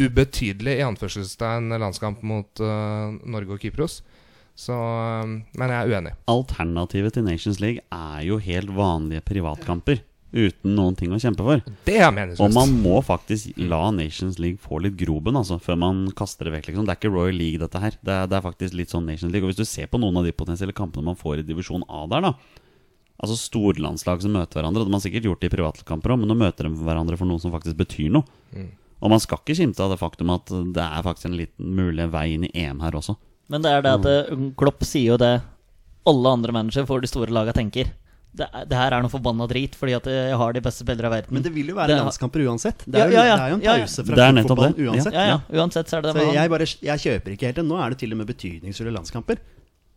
ubetydelig i anførselstegn landskamp mot uh, Norge og Kypros. Så uh, Men jeg er uenig. Alternativet til Nations League er jo helt vanlige privatkamper. Uten noen ting å kjempe for. Det er Og man må faktisk la Nations League få litt groben altså, før man kaster det vekk. Liksom. Det er ikke Royal League, dette her. Det er, det er faktisk litt sånn Nations League. Og hvis du ser på noen av de potensielle kampene man får i divisjon A der, da Altså storlandslag som møter hverandre. Det hadde man sikkert gjort i privatkamper òg, men nå møter de hverandre for noe som faktisk betyr noe. Og man skal ikke skimte av det faktum at det er faktisk en liten mulig vei inn i EM her også. Men det er det at eh, Klopp sier jo det alle andre managere for de store laga tenker. Det, det her er noe forbanna drit, fordi at jeg har de beste spillere i verden. Men det vil jo være Det- landskamper uansett. Det er jo, ja, ja. det er jo en Ja, ja. pause fra er fotballen uansett. ja, ja, uansett så er det det. Så jeg, bare, jeg kjøper ikke helt det. Nå er det til og med betydningsfulle landskamper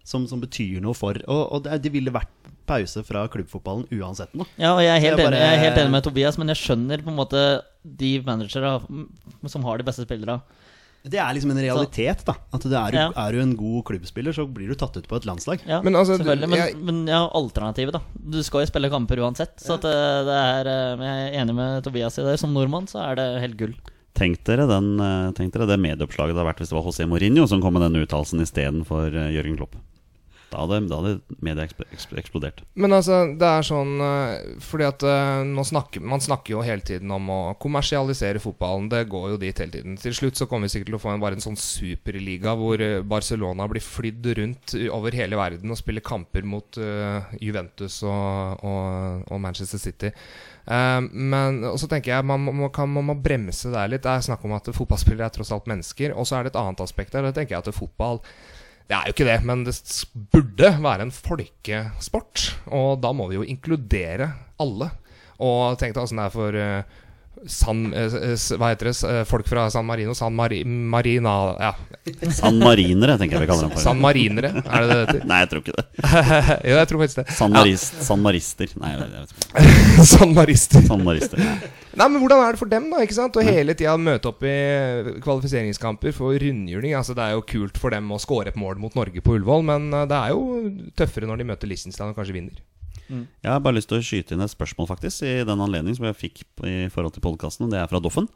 som, som betyr noe for Og, og det, det ville vært pause fra klubbfotballen uansett nå. Ja, og jeg er, helt jeg enig, jeg er helt enig med Tobias, men jeg skjønner på en måte de managere som har de beste spillerne. Det er liksom en realitet, da. At du er, Ja. er du en god klubbspiller, så blir du tatt ut på et landslag. Ja, Men altså, selvfølgelig. Men, jeg- men ja, alternativet, da. Du skal jo spille kamper uansett. Så at eh, det er eh, Jeg er enig med Tobias i det. Som nordmann så er det helt gull. Tenk dere, den, eh, tenk dere det medieoppslaget det hadde vært hvis det var José Mourinho som kom med den uttalelsen istedenfor Jørgen Klopp. Da hadde, da hadde media eksp- eksp- eksplodert. Men altså, det er sånn eh, Fordi at man snakker, Man snakker jo hele tiden om å kommersialisere fotballen. Det går jo dit hele tiden. Til slutt så kommer vi sikkert til å få en, bare en sånn superliga hvor eh, Barcelona blir flydd rundt over hele verden og spiller kamper mot uh, Juventus og, og, og Manchester City. Eh, men så tenker jeg man må, kan, man må bremse der litt. Det er snakk om at fotballspillere er tross alt mennesker. Og så er det et annet aspekt der. Da tenker jeg at fotball det er jo ikke det, men det burde være en folkesport. Og da må vi jo inkludere alle. Og tenk deg åssen det er for eh, San, eh, hva heter det? Eh, folk fra San Marino? San Mari, Marina Ja, San Marinere, tenker jeg vi kaller dem. San Marinere, er det det heter? Nei, jeg tror ikke det. jo, jeg tror faktisk det. San, Marist, San Marister. Nei, jeg vet ikke. San Marister. San Marister. Nei, men Hvordan er det for dem, da? ikke sant? Å hele tida møte opp i kvalifiseringskamper for rundhjuling. Altså, det er jo kult for dem å score et mål mot Norge på Ullevål, men eh, det er jo tøffere når de møter Liechtenstein og kanskje vinner. Jeg har bare lyst til å skyte inn et spørsmål faktisk i den anledning som jeg fikk i forhold til podkasten. Det er fra Doffen.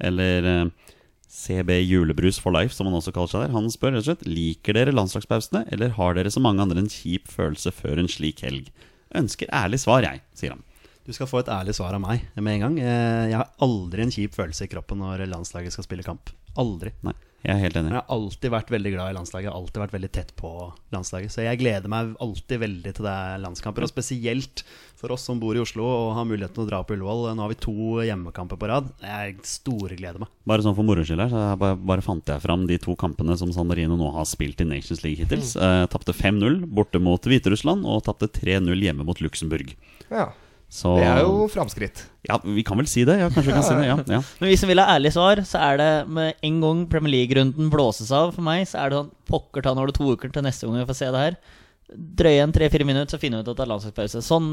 Eller eh, CB Julebrus for life, som han også kaller seg der. Han spør rett og slett Liker dere landslagspausene, eller har dere som mange andre en kjip følelse før en slik helg? Ønsker ærlig svar, jeg, sier han. Du skal få et ærlig svar av meg med en gang. Eh, Jeg har aldri en kjip følelse i kroppen når landslaget skal spille kamp. Aldri. Nei, jeg er helt Men enig. jeg har alltid vært veldig glad i landslaget. Jeg har alltid vært veldig tett på landslaget. Så jeg gleder meg alltid veldig til det er landskamper. Og spesielt for oss som bor i Oslo og har muligheten til å dra på Ullevål. Nå har vi to hjemmekamper på rad. Jeg storgleder meg. Bare sånn for moro skyld her, så jeg bare, bare fant jeg fram de to kampene som San Marino nå har spilt i Nations League hittils. Eh, tapte 5-0 borte mot Hviterussland, og tapte 3-0 hjemme mot Luxembourg. Ja, Så Det er jo framskritt. Ja, vi kan vel si det. Ja, kanskje vi kan si det. Ja, ja. Men hvis vi vil ha ærlig svar, så er det med en gang Premier League-runden blåses av for meg, så er det sånn Pokker ta, når har du to uker til neste gang vi får se det her. Drøye en tre-fire minutter, så finner vi ut at det er landslagspause. Sånn,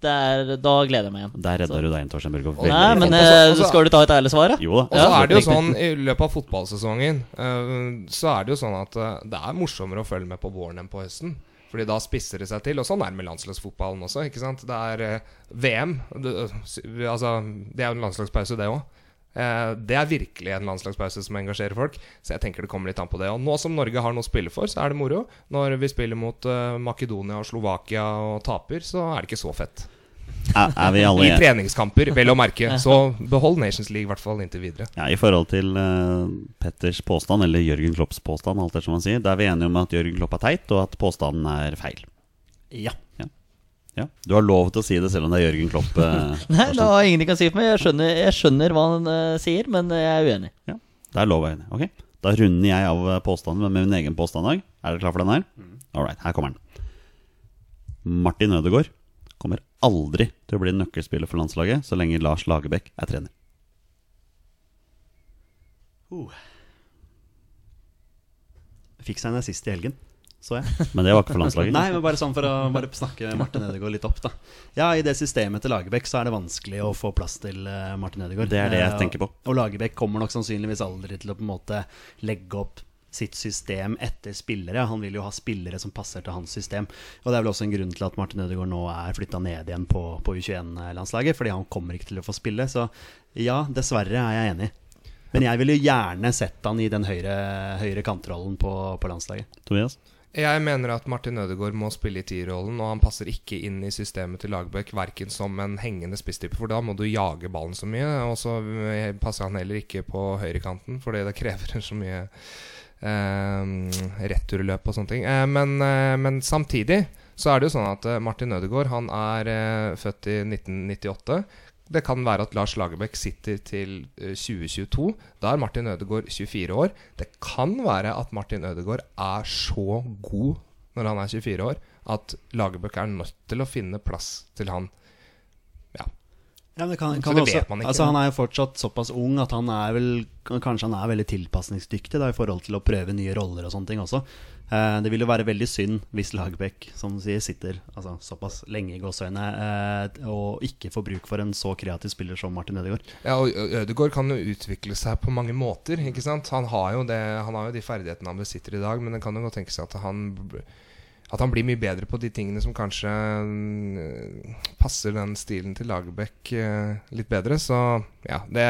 det er, Da gleder jeg meg igjen. Der redda du deg inn, Torstein Børgo. Nei, men Og så- eh, skal du ta et ærlig svar, da? Jo da. Og så Ja, er det jo sånn i løpet av fotballsesongen eh, Så er det jo sånn at eh, det er morsommere å følge med på våren enn på høsten. Fordi da spisser det seg til. Og sånn er det med landslagsfotballen også. Ikke sant? Det er eh, VM. Det, altså, det er jo en landslagspause, det òg. det er virkelig en landslagspause som engasjerer folk. Så jeg tenker det kommer litt an på det. Og nå som Norge har noe å spille for, så er det moro. Når vi spiller mot eh, Makedonia og Slovakia og taper, så er det ikke så fett. Er, er vi alle I treningskamper, vel å merke. Så behold Nations League i hvert fall inntil videre. Ja, I forhold til uh, Petters påstand, eller Jørgen Klopps påstand, alt etter som han sier, da er vi enige om at Jørgen Klopp er teit, og at påstanden er feil. Ja. Ja, Du har lov til å si det selv om det er Jørgen Klopp. eh, Nei, det har ingenting kan si for meg. Jeg skjønner, jeg skjønner hva han eh, sier, men jeg er uenig. Ja, det er lov å være enig. Ok, Da runder jeg av eh, påstanden med min egen påstand i dag. Er dere klar for den her? All right, her kommer den. Martin Ødegaard aldri til å bli nøkkelspiller for landslaget så lenge Lars Lagerbäck er trener. Fikk seg en assist i helgen, så jeg. Men det var ikke for landslaget. Nei, men bare sånn for å bare snakke Martin Ødegaard litt opp, da. Ja, i det systemet til Lagerbäck så er det vanskelig å få plass til eh, Martin Ødegaard. Det er det jeg Eh, tenker på. Og Lagerbäck kommer nok sannsynligvis aldri til å på en måte legge opp sitt system etter spillere. Han vil jo ha spillere som passer til hans system. Og det er vel også en grunn til at Martin Ødegaard nå er flytta ned igjen på, på U21-landslaget, fordi han kommer ikke til å få spille. Så ja, dessverre er jeg enig. Men jeg ville gjerne sett han i den høyre, høyre kantrollen på, på landslaget. Tobias? Jeg mener at Martin Ødegaard må spille i tierrollen, og han passer ikke inn i systemet til Lagerbäck, verken som en hengende spisstype, for da må du jage ballen så mye. Og så passer han heller ikke på høyrekanten, fordi det krever så mye returløp og sånne ting. Eh, men, eh, men samtidig så er det jo sånn at eh, Martin Ødegaard han er eh, født i 1998. Det kan være at Lars Lagerbäck sitter til eh, 2022. Da er Martin Ødegaard 24 år. Det kan være at Martin Ødegaard er så god når han er 24 år, at Lagerbäck er nødt til å finne plass til han. Ja. Men det kan, Så kan det også, vet man ikke. Altså, han er jo fortsatt såpass ung at han er vel Kanskje han er veldig tilpasningsdyktig da, i forhold til å prøve nye roller og sånne ting også. Eh, det vil jo være veldig synd hvis Lagerbäck som du sier, sitter altså, såpass lenge i gåseøynene eh, og ikke får bruk for en så kreativ spiller som Martin Ødegaard. Ja, og Ødegaard kan jo utvikle seg på mange måter. Ikke sant? Han har jo, det, han har jo de ferdighetene han besitter i dag, men det kan jo godt tenke seg at han At han blir mye bedre på de tingene som kanskje mm, passer den stilen til Lagerbäck eh, litt bedre. Så ja, det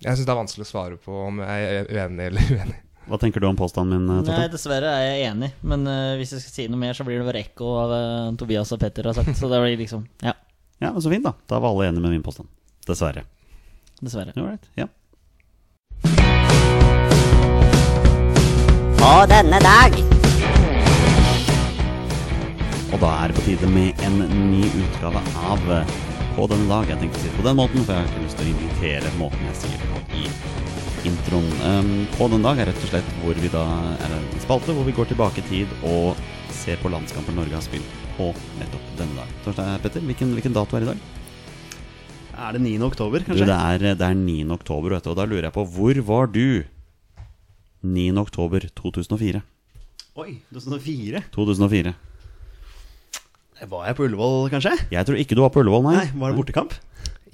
Jeg syns det er vanskelig å svare på om jeg er uenig eller uenig. Hva tenker du om påstanden min, Tata? Nei, dessverre er jeg enig, men uh, hvis jeg skal si noe mer, så blir det bare ekko av uh, Tobias og Petter har sagt. Så det blir liksom Ja, Ja, men Så fint, da. Da var alle enige med min påstand. Dessverre. dessverre. Alright, ja. På denne dag Og da er det på tide med en ny utgave av eh, På denne dag. Jeg tenkte å si det på den måten, for jeg har ikke lyst til å invitere måten jeg sier det på i introen. Um, på denne dag er rett og slett hvor vi da er en spalte hvor vi går tilbake i tid og ser på landskamper Norge har spilt på nettopp denne dag. Torstein Petter, hvilken, hvilken dato er det i dag? Er det 9. oktober, kanskje? det, er, det er 9. oktober, vet du, og da lurer jeg på hvor var du 9. oktober 2004? Oi, 2004? 2004. Var jeg på Ullevål, kanskje? Jeg tror ikke du var på Ullevål, nei. Nei, var det bortekamp?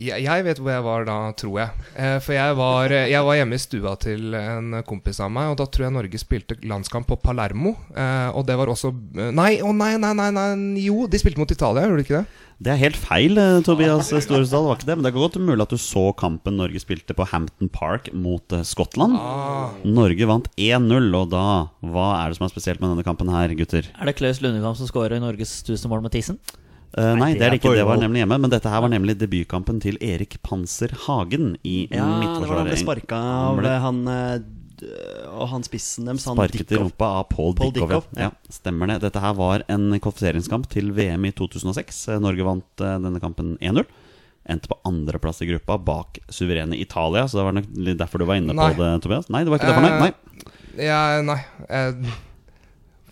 Jeg, vet hvor jeg var da, tror jeg. Eh, for jeg var, jeg var hjemme i stua til en kompis av meg, og da tror jeg Norge spilte landskamp på Palermo. Eh, og det var også Nei, å nei, nei, nei, nei, jo, de spilte mot Italia, gjorde de ikke det? Det er helt feil, eh, Tobias Storesdal. Det var ikke det. Men det er godt mulig at du så kampen Norge spilte på Hampton Park mot Skottland. Skottland. Norge vant 1-0, og da Hva er det som er spesielt med denne kampen her, gutter? Er det Klaus Lundekamp som scorer Norges 1000 mål med tissen? Eh, nei, det er det ikke. Det var nemlig hjemme. Men dette her var nemlig debutkampen til Erik Panser Hagen i Ja, det var da han midtforsvaret. ble sparka av han eh, Og han spissen deres, Sparket i Dickov. rumpa av Paul, Paul Dickov. Dickov, ja. ja, stemmer det. Dette her var en kvalifiseringskamp til VM i 2006. Eh, Norge vant eh, denne kampen 1-0. Endte på andreplass i gruppa bak suverene Italia. Så det var nok derfor du var inne Nei. på det, Tobias. Nei, det var ikke derfor, nei. nei. Ja, nei. Eh,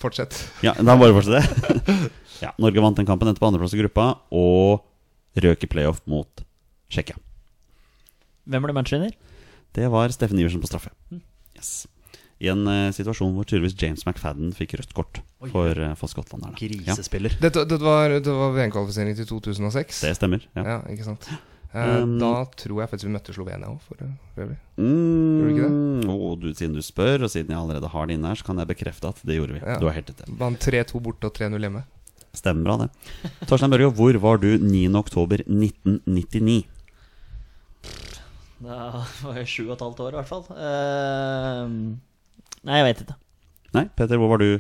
fortsett. Ja, da bare fortsett ja, Norge vant den kampen, endte på andreplass i gruppa og røk i playoff mot Tsjekkia. Hvem ble matchvinner? Det var Steffen Iversen på straffe. Yes. I en uh, situasjon hvor tydeligvis James McFadden fikk rødt kort for, uh, for skottlanderne. Ja, Dette, dette var, det var VM-kvalifisering til 2006. det stemmer. Ja. Ja, ikke sant. Eh, Um, da tror jeg faktisk vi møtte Slovenia òg, for øvrig. Mm, Gjorde vi å, du, siden du spør, og siden jeg allerede har det inne her, så kan jeg bekrefte at det gjorde vi. Ja. Du har helt rett. Vant 3-2 borte og 3-0 hjemme. Stemmer bra, det. Torstein Børge, hvor var du 9. oktober 1999? Da var jeg sju og et halvt år, i hvert fall. Uh, nei, jeg vet ikke. Nei, Peter, hvor var du?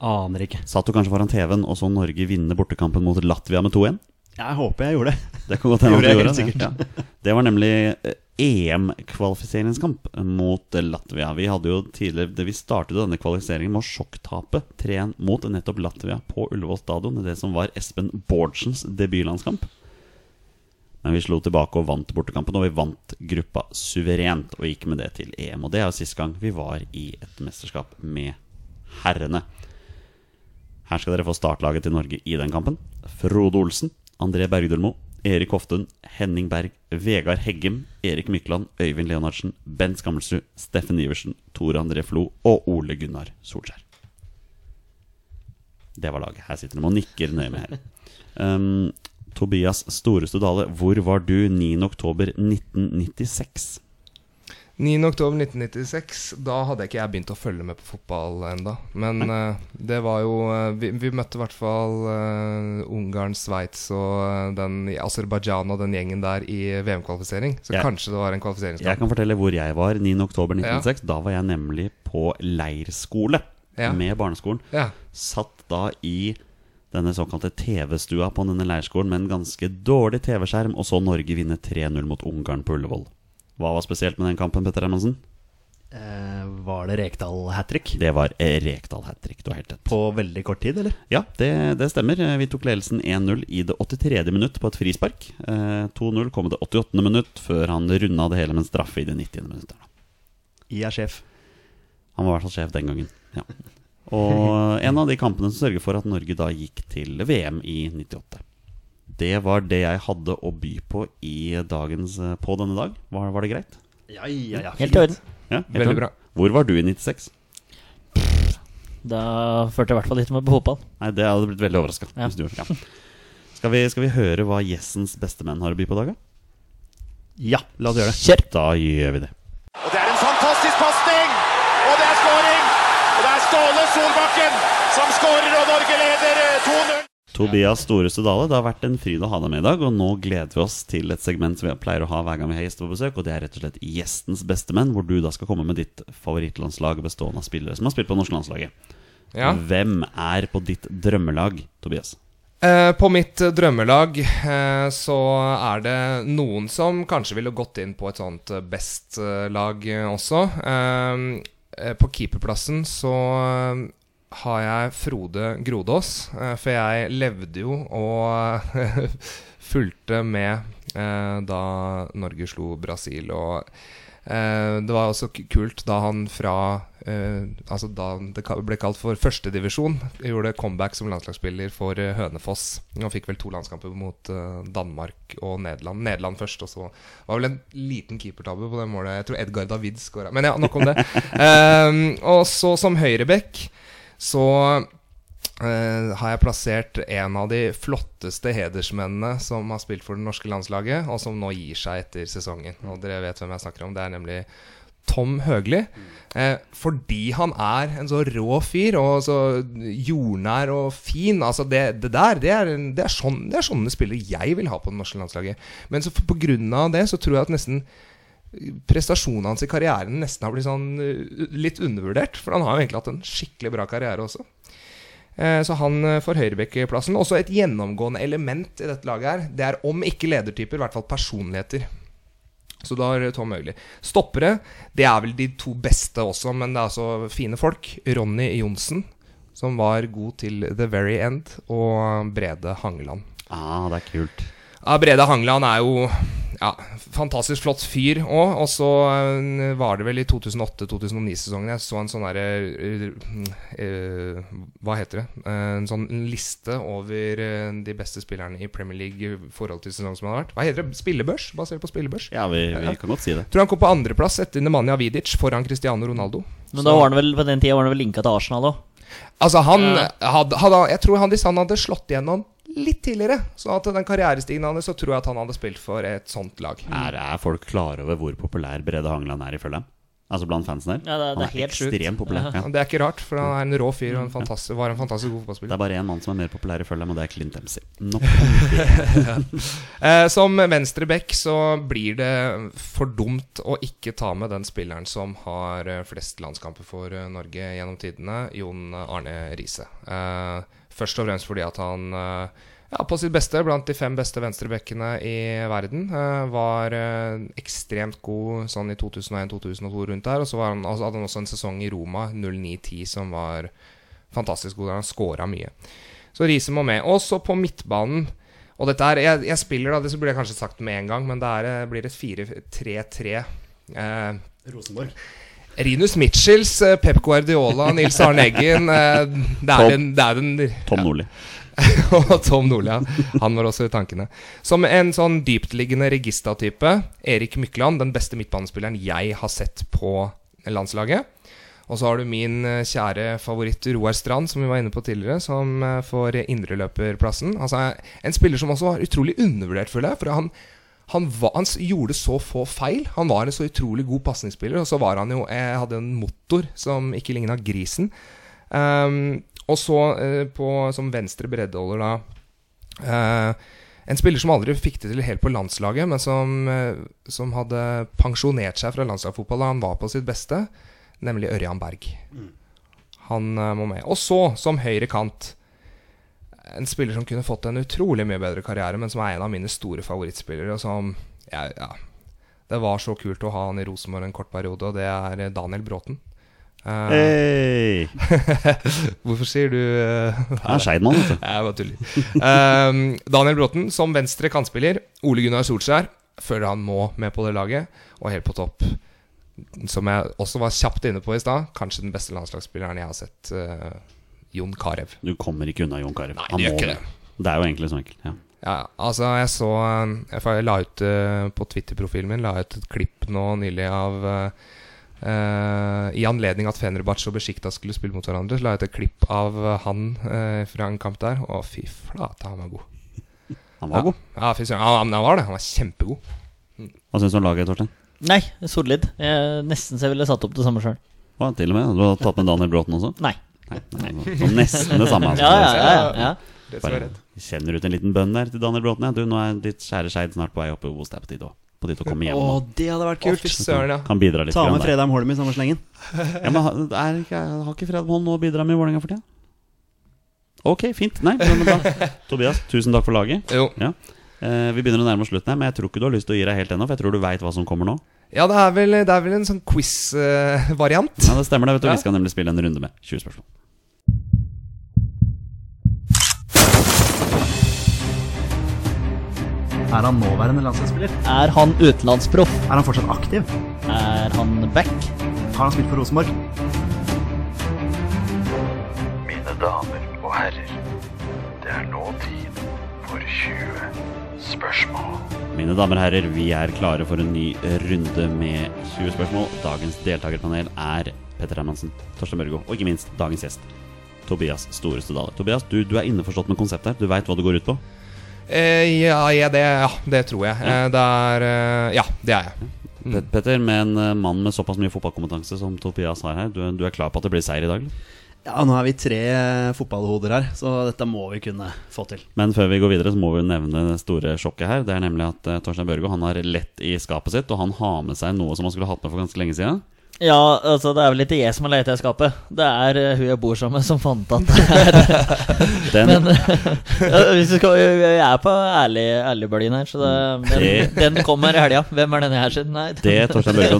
Aner ikke. Satt du kanskje foran TV-en og så Norge vinne bortekampen mot Latvia med 2-1? Jeg håper jeg gjorde det. Det kan godt hende at du gjorde det. Ja. Det var nemlig eh, EM-kvalifiseringskamp mot Latvia. Vi hadde jo tidligere Vi startet denne kvalifiseringen med å sjokktape 3-1 mot nettopp Latvia på Ullevål stadion. Det som var Espen Bårdsens debutlandskamp. Men vi slo tilbake og vant bortekampen, og vi vant gruppa suverent. Og gikk med det til EM. Og det er jo sist gang vi var i et mesterskap med herrene. Her skal dere få startlaget til Norge i den kampen. Frode Olsen, André Bergdølmo, Erik Hoftun, Henning Berg, Vegard Heggem, Erik Mykland, Øyvind Leonardsen, Bent Skammelsrud, Steffen Iversen, Tore André Flo og Ole Gunnar Solskjær. Det var laget. Her sitter de og nikker nøye med her. Um, Tobias Storestad Dale, hvor var du 9. oktober 1996? 9.10.1996. Da hadde ikke jeg begynt å følge med på fotball enda Men uh, det var jo uh, vi, vi møtte i hvert fall uh, Ungarn, Sveits og den i Aserbajdsjan og den gjengen der i VM-kvalifisering. Så Jeg- kanskje det var en Jeg kan fortelle hvor jeg var 9. oktober 1996. Da var jeg nemlig på leirskole Ja. med barneskolen. Ja. Satt da i denne såkalte TV-stua på denne leirskolen med en ganske dårlig TV-skjerm, og så Norge vinne 3-0 mot Ungarn på Ullevål. Hva var spesielt med den kampen, Petter Hermansen? Eh, var det Rekdal hat trick? Det var eh, Rekdal hat trick. Du har helt rett. På veldig kort tid, eller? Ja, det, det stemmer. Eh, Vi tok ledelsen 1-0 i det 83. minutt på et frispark. Eh, 2-0 kom det 88. minutt, før han runda det hele med en straffe i det 90. minutt. I er sjef. Han var i hvert fall sjef den gangen. Ja. Og en av de kampene som sørger for at Norge da gikk til VM i 98. Det var det jeg hadde å by på i dagens, eh, på denne dag. Var, var det greit? Ja, ja, ja. Helt i orden. Ja, helt Veldig bra. Hvor var du i 96? Da førte jeg i hvert fall litt med på fotball. Nei, Det hadde blitt veldig overraska. Ja. Ja. Skal, vi, skal vi høre hva gjessens bestemenn har å by på, Dag? da? Ja, la oss gjøre det. Kjør! Da gjør vi det. Og det er en fantastisk pasning! Og det er skåring! Og det er Ståle Solbakken som skårer, og Norge leder eh, 2-0. Tobias Storeste Dale, det har vært en fryd å ha deg med i dag. Og nå gleder vi oss til et segment som vi pleier å ha hver gang vi har gjester på besøk. Og det er rett og slett Gjestens bestemenn, hvor du da skal komme med ditt favorittlandslag bestående av spillere som har spilt på norske landslaget. Ja. Hvem er på ditt drømmelag, Tobias? Eh, på mitt drømmelag eh, så er det noen som kanskje ville gått inn på et sånt eh, best-lag også. Eh, på keeperplassen så har jeg Frode Grodås, eh, for jeg levde jo og fulgte med eh, da Norge slo Brasil. Og eh, det var også kult da han fra eh, Altså da det ble kalt for førstedivisjon, gjorde comeback som landslagsspiller for eh, Hønefoss. Og fikk vel to landskamper mot eh, Danmark og Nederland. Nederland først, og så var vel en liten keepertabbe på det målet. Jeg tror Edgar David skåra. Men ja, nok om det. um, og så som høyrebekk så Uh, har jeg plassert en av de flotteste hedersmennene som har spilt for det norske landslaget, og som nå gir seg etter sesongen. Og dere vet hvem jeg snakker om. Det er nemlig Tom Høgli. Uh, fordi han er en så rå fyr, og så jordnær og fin. Altså det, det der, det er, det, er sånn, det er sånne spillere jeg vil ha på det norske landslaget. Men så av det så tror jeg at nesten prestasjonene hans i karrieren nesten har blitt sånn uh, litt undervurdert. For han har jo egentlig hatt en skikkelig bra karriere også. Eh, Så han eh, får høyrebekkplassen. Også et gjennomgående element i dette laget her, det er om ikke ledertyper, i hvert fall personligheter. Så da har Tom Høgli. Stoppere, det er vel de to beste også, men det er altså fine folk. Ronny Johnsen, som var god til the very end, og Brede Hangeland. Ah, det er kult. Ja, Brede Hangeland er jo ja, fantastisk flott fyr òg. Og så eh, var det vel i 2008-2009-sesongen jeg så en sånn derre eh, Hva heter det? Uh, en sånn liste over de beste spillerne i Premier League i forhold til sesongen som har vært. Hva heter det? Spillebørs? Basert på spillebørs? Ja, vi, vi kan godt si det. Tror han kom på andreplass etter Nemanja Vidic foran Cristiano Ronaldo. Men da var han vel på den tida var han vel linka til Arsenal òg. Altså han hadde, hadde Jeg tror han, han hadde slått igjennom litt tidligere, så at den karrierestigen hans, så tror jeg at han hadde spilt for et sånt lag. Er, er folk klar over hvor populær Brede Hangeland er i dem? Altså blant fansen her? Ja, det er- han er helt ekstremt populær. Ja. Det er ikke rart, for han er en rå fyr og en fantastisk, var en fantastisk god fotballspiller. Det er bare én mann som er mer populær i dem, og det er Clint Dempsey. Nok det. Eh, som venstre back så blir det for dumt å ikke ta med den spilleren som har eh, flest landskamper for eh, Norge gjennom tidene, Jon Arne Riise. Eh, først og fremst fordi at han eh, ja, på sitt beste blant de fem beste venstrebekkene i verden. eh, var eh, ekstremt god sånn i 2001-2002 rundt der. Og så han, altså, hadde han også en sesong i Roma, 09-10, som var fantastisk god. Der han scora mye. Så Riise må med. Og så på midtbanen og dette er, jeg, jeg spiller da, det burde jeg kanskje sagt med en gang, men det er, blir et 4-3-3. Eh, Rosenborg. Rinus Mitchells, eh, Pep Guardiola, Nils Arne Eggen eh, Det er den, det er den Tom Nordli. og Tom Nordli, ja. Han var også i tankene. Som en sånn dyptliggende Regista-type. Erik Mykland, den beste midtbanespilleren jeg har sett på landslaget. Og så har du min eh, kjære favoritt Roar Strand, som vi var inne på tidligere, som får indreløperplassen. Altså En spiller som også var utrolig undervurdert, føler jeg. For han, han, var, han gjorde så få feil. Han var en så utrolig god pasningsspiller. Og så var han jo Jeg hadde en motor som ikke ligna grisen. Um, og så uh, på, som venstre breddeholder da uh, En spiller som aldri fikk det til helt på landslaget, men som, uh, som hadde pensjonert seg fra landslagsfotball da han var på sitt beste, nemlig Ørjan Berg. Han eh, må med. Og så, som høyre kant En spiller som kunne fått en utrolig mye bedre karriere, men som er en av mine store favorittspillere. Og som ja, ja, Det var så kult å ha han i Rosenborg en kort periode, og det er eh, Daniel Bråten. Uh, Hey! Hvorfor sier du uh, Jeg er Skeidmann, vet du. Jeg bare tuller. Ehm, Daniel Bråten som venstre kantspiller. Ole Gunnar Solskjær føler han må med på det laget. Og helt på topp, som jeg også var kjapt inne på i stad, kanskje den beste landslagsspilleren jeg har sett. eh, Jon Carew. Du kommer ikke unna Jon Carew. Nei, Han du gjør må ikke det. Det er jo egentlig så enkelt. Ja. Ja, altså jeg så Jeg, la ut eh, på Twitter-profilen min La ut et klipp nå nylig av Uh, eh, I anledning at Fenerbahçe og Besjikta skulle spille mot hverandre, så la jeg ut et klipp av han uh, fra en kamp der. Å, fy flate, han var god. Han var god. Ja, fy søren. Han, han var det. Han var kjempegod. Hva syns du om laget, Torstein? Nei, solid. Jeg, nesten så jeg ville satt opp det samme sjøl. Ja, til og med. Du har tatt med Daniel Bråten også? Nei. Nei, nei, så nesten det samme. altså. Ja, ja, ja, Bare kjenner ut en liten bønn der til Daniel Bråten. Ja. Du, nå er ditt kjære Skeid snart på vei opp hos deg på tide på tide å komme hjem. Å, det hadde vært kult. søren, ja. Kan bidra litt. Ta med. Fredheim Holm i samme slengen. Ja, men ha- er Har ikke Fredheim Holm noe å bidra med i Vålerenga for tida? Ok, fint. Nei, men bra. Tobias, tusen takk for laget. Jo. Ja. Eh, vi begynner å nærme oss slutten her, men jeg tror ikke du har lyst til å gi deg helt ennå. For jeg tror du veit hva som kommer nå. Ja, det er vel, det er vel en sånn quiz-variant. Ja, det stemmer det, vet du. Ja. Vi skal nemlig spille en runde med 20 spørsmål. Er han nåværende landslagsspiller? Er han utenlandsproff? Er han fortsatt aktiv? Er han back? Har han spilt for Rosenborg? Mine damer og herrer, det er nå tid for 20 spørsmål. Mine damer og herrer, vi er klare for en ny runde med 20 spørsmål. Dagens deltakerpanel er Petter Hermansen, Torstein Børgo og ikke minst dagens gjest. Tobias Storeste Dale. Tobias, du, du er innforstått med konseptet her. Du veit hva det går ut på? Eh, ja, ja, det, ja, det tror jeg. Eh, det er eh, Ja, det er jeg. Pet- Petter, med en mann med såpass mye fotballkompetanse som Topias har her, du, du er klar på at det blir seier i dag? Ja, nå er vi tre fotballhoder her, så dette må vi kunne få til. Men før vi går videre, så må vi nevne det store sjokket her. Det er nemlig at Torstein Børgo han har lett i skapet sitt, og han har med seg noe som han skulle hatt med for ganske lenge siden. Ja, altså det er vel ikke jeg som har leita i skapet. Det er uh, hun jeg bor sammen med, som fant at det er Den, Men uh, hvis du skal, jeg er på ærlig, ærligbølgen her, så det, den, Det- den kommer i helga. Hvem er denne her sin? Nei. det Torstein Børgo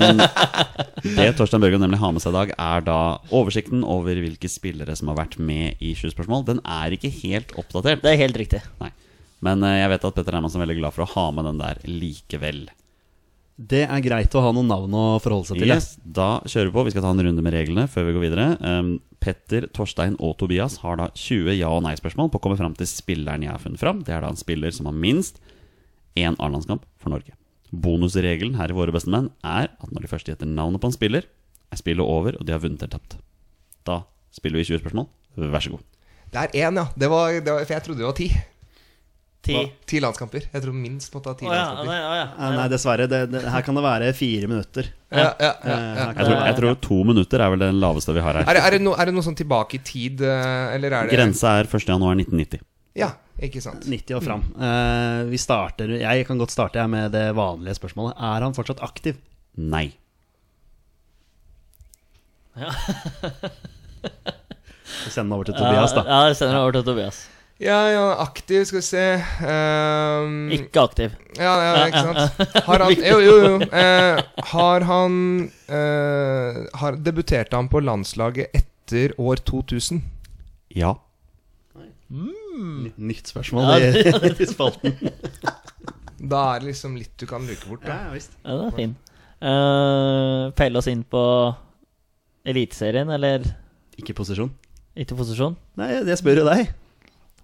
Det Torstein Børgo nemlig har med seg i dag, er da oversikten over hvilke spillere som har vært med i 20 spørsmål. Den er ikke helt oppdatert. Det er helt riktig. Nei. Men uh, jeg vet at Petter Hermansen er veldig glad for å ha med den der likevel. Det er greit å ha noen navn å forholde seg til. Yes, Da kjører vi på. Vi skal ta en runde med reglene før vi går videre. Um, Petter, Torstein og Tobias har da 20 ja- og nei-spørsmål på å komme fram til spilleren jeg har funnet fram. Det er da en spiller som har minst én A-landskamp for Norge. Bonusregelen her i Våre beste menn er at når de først gjetter navnet på en spiller, er spillet over, og de har vunnet eller tapt. Da spiller vi 20 spørsmål. Vær så god. Det er én, ja. Det var, det var, for jeg trodde det var ti. Ti. Ti landskamper. Jeg tror minst måtte ha ti oh, ja, landskamper. nei, oh, ja. Eh, Nei, dessverre. Det, det, her kan det være fire minutter. Ja, ja, ja, Eh, ja. Jeg tror, jeg tror to minutter er vel den laveste vi har her. Er, det- er, det no, er det noe sånn tilbake i tid, eh, eller er det Grensa er 1.1.1990. Ja, ikke sant. 90 og fram. Eh, vi starter Jeg kan godt starte med det vanlige spørsmålet. Er han fortsatt aktiv? Nei. Vi sender den over til Tobias, da. Ja, jeg sender den over til Tobias. Ja, ja, aktiv, skal vi se um, Ikke aktiv. Ja, ja, ikke sant. Har han Jo, jo, jo. Uh, har han uh, har, Debuterte han på landslaget etter år 2000? Ja. Nytt spørsmål Ja, i, i spalten. Da er det liksom litt du kan luke bort. Da. Ja, visst. Ja, den er fin. Uh, Pelle oss inn på Eliteserien, eller Ikke posisjon? ikke posisjon? Nei, det spør jo deg.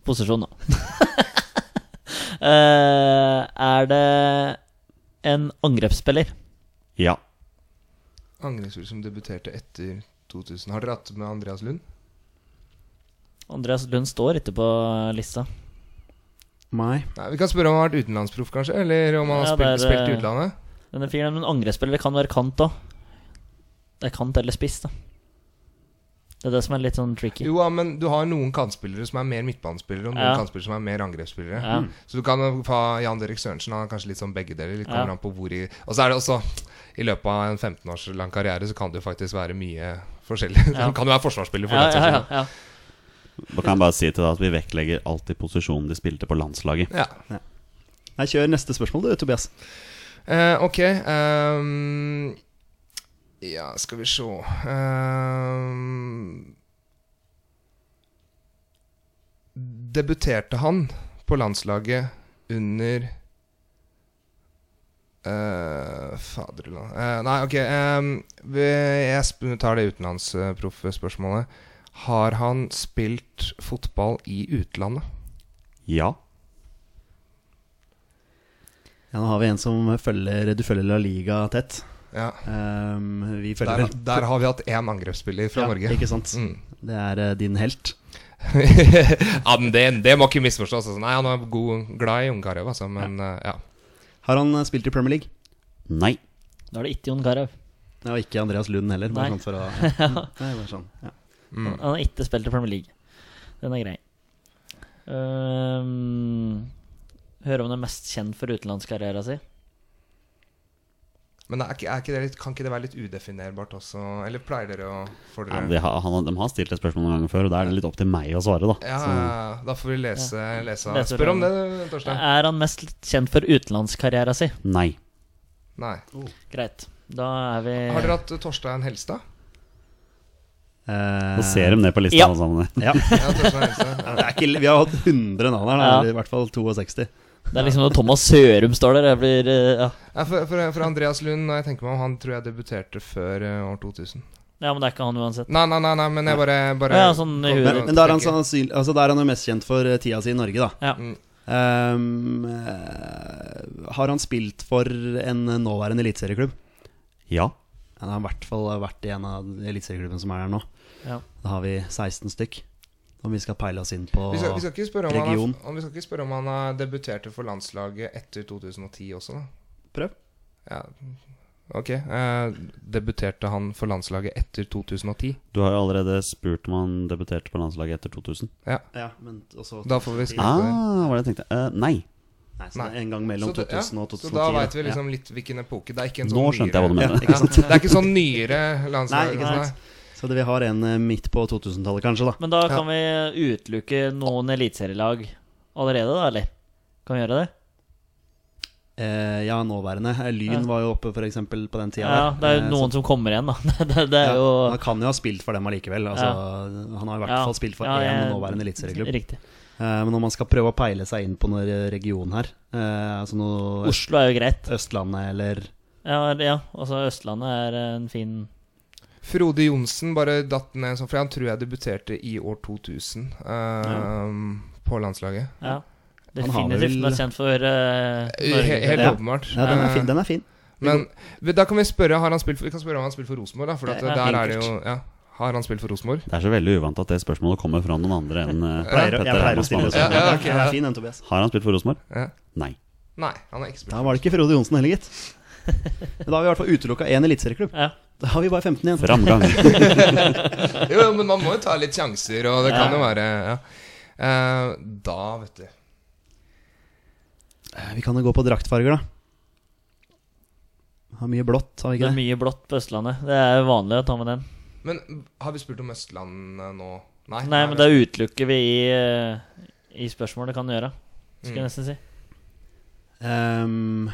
Posisjon, da. Eh, er det en angrepsspiller? Ja. Angrepsspiller som debuterte etter 2000. Har dere hatt med Andreas Lund? Andreas Lund står ikke på lista. Nei. Nei, Vi kan spørre om han har vært utenlandsproff, kanskje? Eller om han har Ja, spilt, er, spilt i eh, utlandet? Denne fyren, men angrepsspiller det kan være kant òg. Det er kant eller spiss, da. Det er det som er litt sånn tricky. Jo, ja, men du har noen kantspillere som er mer midtbanespillere, og noen Ja. kantspillere som er mer angrepsspillere. Ja. Så du kan ha Jan Derek Sørensen. Han er kanskje litt sånn begge deler. Litt kommer an på hvor i Og så er det også I løpet av en 15 års lang karriere så kan det jo faktisk være mye forskjellig. Ja. Kan jo være forsvarsspiller for Ja, den ja, saks ja, skyld. ja. Da kan jeg bare si til deg at vi vektlegger alltid posisjonen de spilte på landslaget. Ja. Nei, Kjør neste spørsmål, du, Tobias. Eh, ok ehm, Ja, skal vi se um, Debuterte han på landslaget under uh, Faderland uh, Nei, ok. Um, jeg tar det utenlandsproffspørsmålet. Har han spilt fotball i utlandet? Ja. Ja, nå har vi en som følger Du følger La Liga tett. Ja. Um, vi Der, der har vi hatt én angrepsspiller fra ja, Norge. Ikke sant? Mm. Det er uh, din helt. ja, men det, det må ikke misforstås. Altså. Nei, han er god, glad i Carew, altså, men eh, ja. Har han eh, spilt i Premier League? Nei. Da er det ikke Jon Carew. Ja, og ikke Andreas Lund heller. Bare Nei. sånn for å, ja. Nei, bare sånn, ja. Mm. Han har ikke spilt i Premier League. Den er grei. Um, Hører om han er mest kjent for utenlandskarrieren sin. Men er ikke, er ikke det litt, kan ikke det være litt udefinerbart også? Eller pleier dere å får Ja, dere... de, har, han, de har stilt et spørsmål noen ganger før, og da er det litt opp til meg å svare, da. Ja, Så, ja, ja, da får vi lese, lese. Spør om det. Torstein. Er han mest kjent for utenlandskarrieren sin? nei. Nei. Greit. Da er vi Har dere hatt Torstein Helstad? Eh, Nå ser de ned på lista, Ja. alle sammen. ja. Ja. Ja. Det er ikke, vi har hatt 100 navn her, da, Ja. i hvert fall 62. Det er liksom når Thomas Sørum står der. Jeg blir eh, ja. Ja, for, for, for Andreas Lund, når jeg tenker meg om, han tror jeg debuterte før eh, år 2000. ja, men det er ikke han uansett. Nei, nei, nei, nei men jeg bare, bare Ja, sånn Men, men da er han, sånn, altså, der er han jo mest kjent for eh, tida si i Norge, da. Ja. Mm. Eh, har han spilt for en nåværende eliteserieklubb? Ja. Han har i hvert fall vært i en av eliteserieklubbene som er her nå. Ja. Da har vi 16 stykk. Om vi skal peile oss inn på Vi skal, vi, skal ikke spørre om han region. har, vi skal ikke spørre om han debuterte for landslaget etter 2010 også, da. Prøv. Ja, ok. Eh, debuterte han for landslaget etter 2010? Du har jo allerede spurt om han debuterte på landslaget etter 2000. Ja, men også Da får vi skrive Ah, det. hva var det jeg tenkte? Uh, nei. Nei, så Nei. det er en gang mellom Så, det- ja, 2000 og 2010. så da veit vi liksom ja. litt hvilken epoke. Det er ikke en sånn Nå skjønte jeg hva du mener. Ja, ikke sant? Det er ikke sånn nyere landslag. Nei, ikke sant. Så det, vi har en eh, midt på 2000-tallet, kanskje, da. Men da kan vi utelukke noen eliteserielag allerede, da, eller? Kan vi gjøre det? Eh, ja, nåværende. Eh, Lyn Ja. var jo oppe, for eksempel, på den tida. Ja, der. det er jo Eh, noen så- som kommer igjen, da. det, det er ja, jo Han kan jo ha spilt for dem allikevel. Altså, Han har i hvert Ja. fall spilt for Ja, én jeg- nåværende eliteserieklubb. Riktig. Eh, men når man skal prøve å peile seg inn på noen region her, eh, altså noe Oslo er jo greit. Østlandet eller Ja, ja, altså Østlandet er en fin Frode Johnsen bare datt ned sånn, for han tror jeg debuterte i år 2000 eh, på landslaget. Ja. Han har Definitivt vel- kjent for uh, Norge. Helt Ja. åpenbart. Ja, den er Eh, fin. Den er fin. Men da kan vi spørre Har han spilt for, Vi kan spørre om han har spilt for Rosenborg, da. For at Ja, der er det jo ja, Har han spilt for Rosenborg? Det er så veldig uvant at det spørsmålet kommer fra noen andre enn uh, Pleier, Petter jeg pleier å stille det sånn. Ja, ja, okay, ja. er fin, Tobias. Har han spilt for Rosenborg? Ja. Nei. Nei, han har ikke spilt. Da var det ikke Frode Johnsen heller, gitt. Men da har vi i hvert fall utelukka én eliteserieklubb. Ja. Da har vi bare 15 igjen. Framgang. Jo, men man må jo ta litt sjanser, og det kan jo være ja. Uh, Da, vet du Eh, Vi kan jo gå på draktfarger, da. Har mye blått, har vi Det er mye blått på Østlandet. Det er vanlig å ta med den. Men har vi spurt om Østlandet nå? Nei, Nei, men da utelukker vi i, eh, i spørsmålet. Kan du gjøre. Skal jeg Mm. nesten si. Um,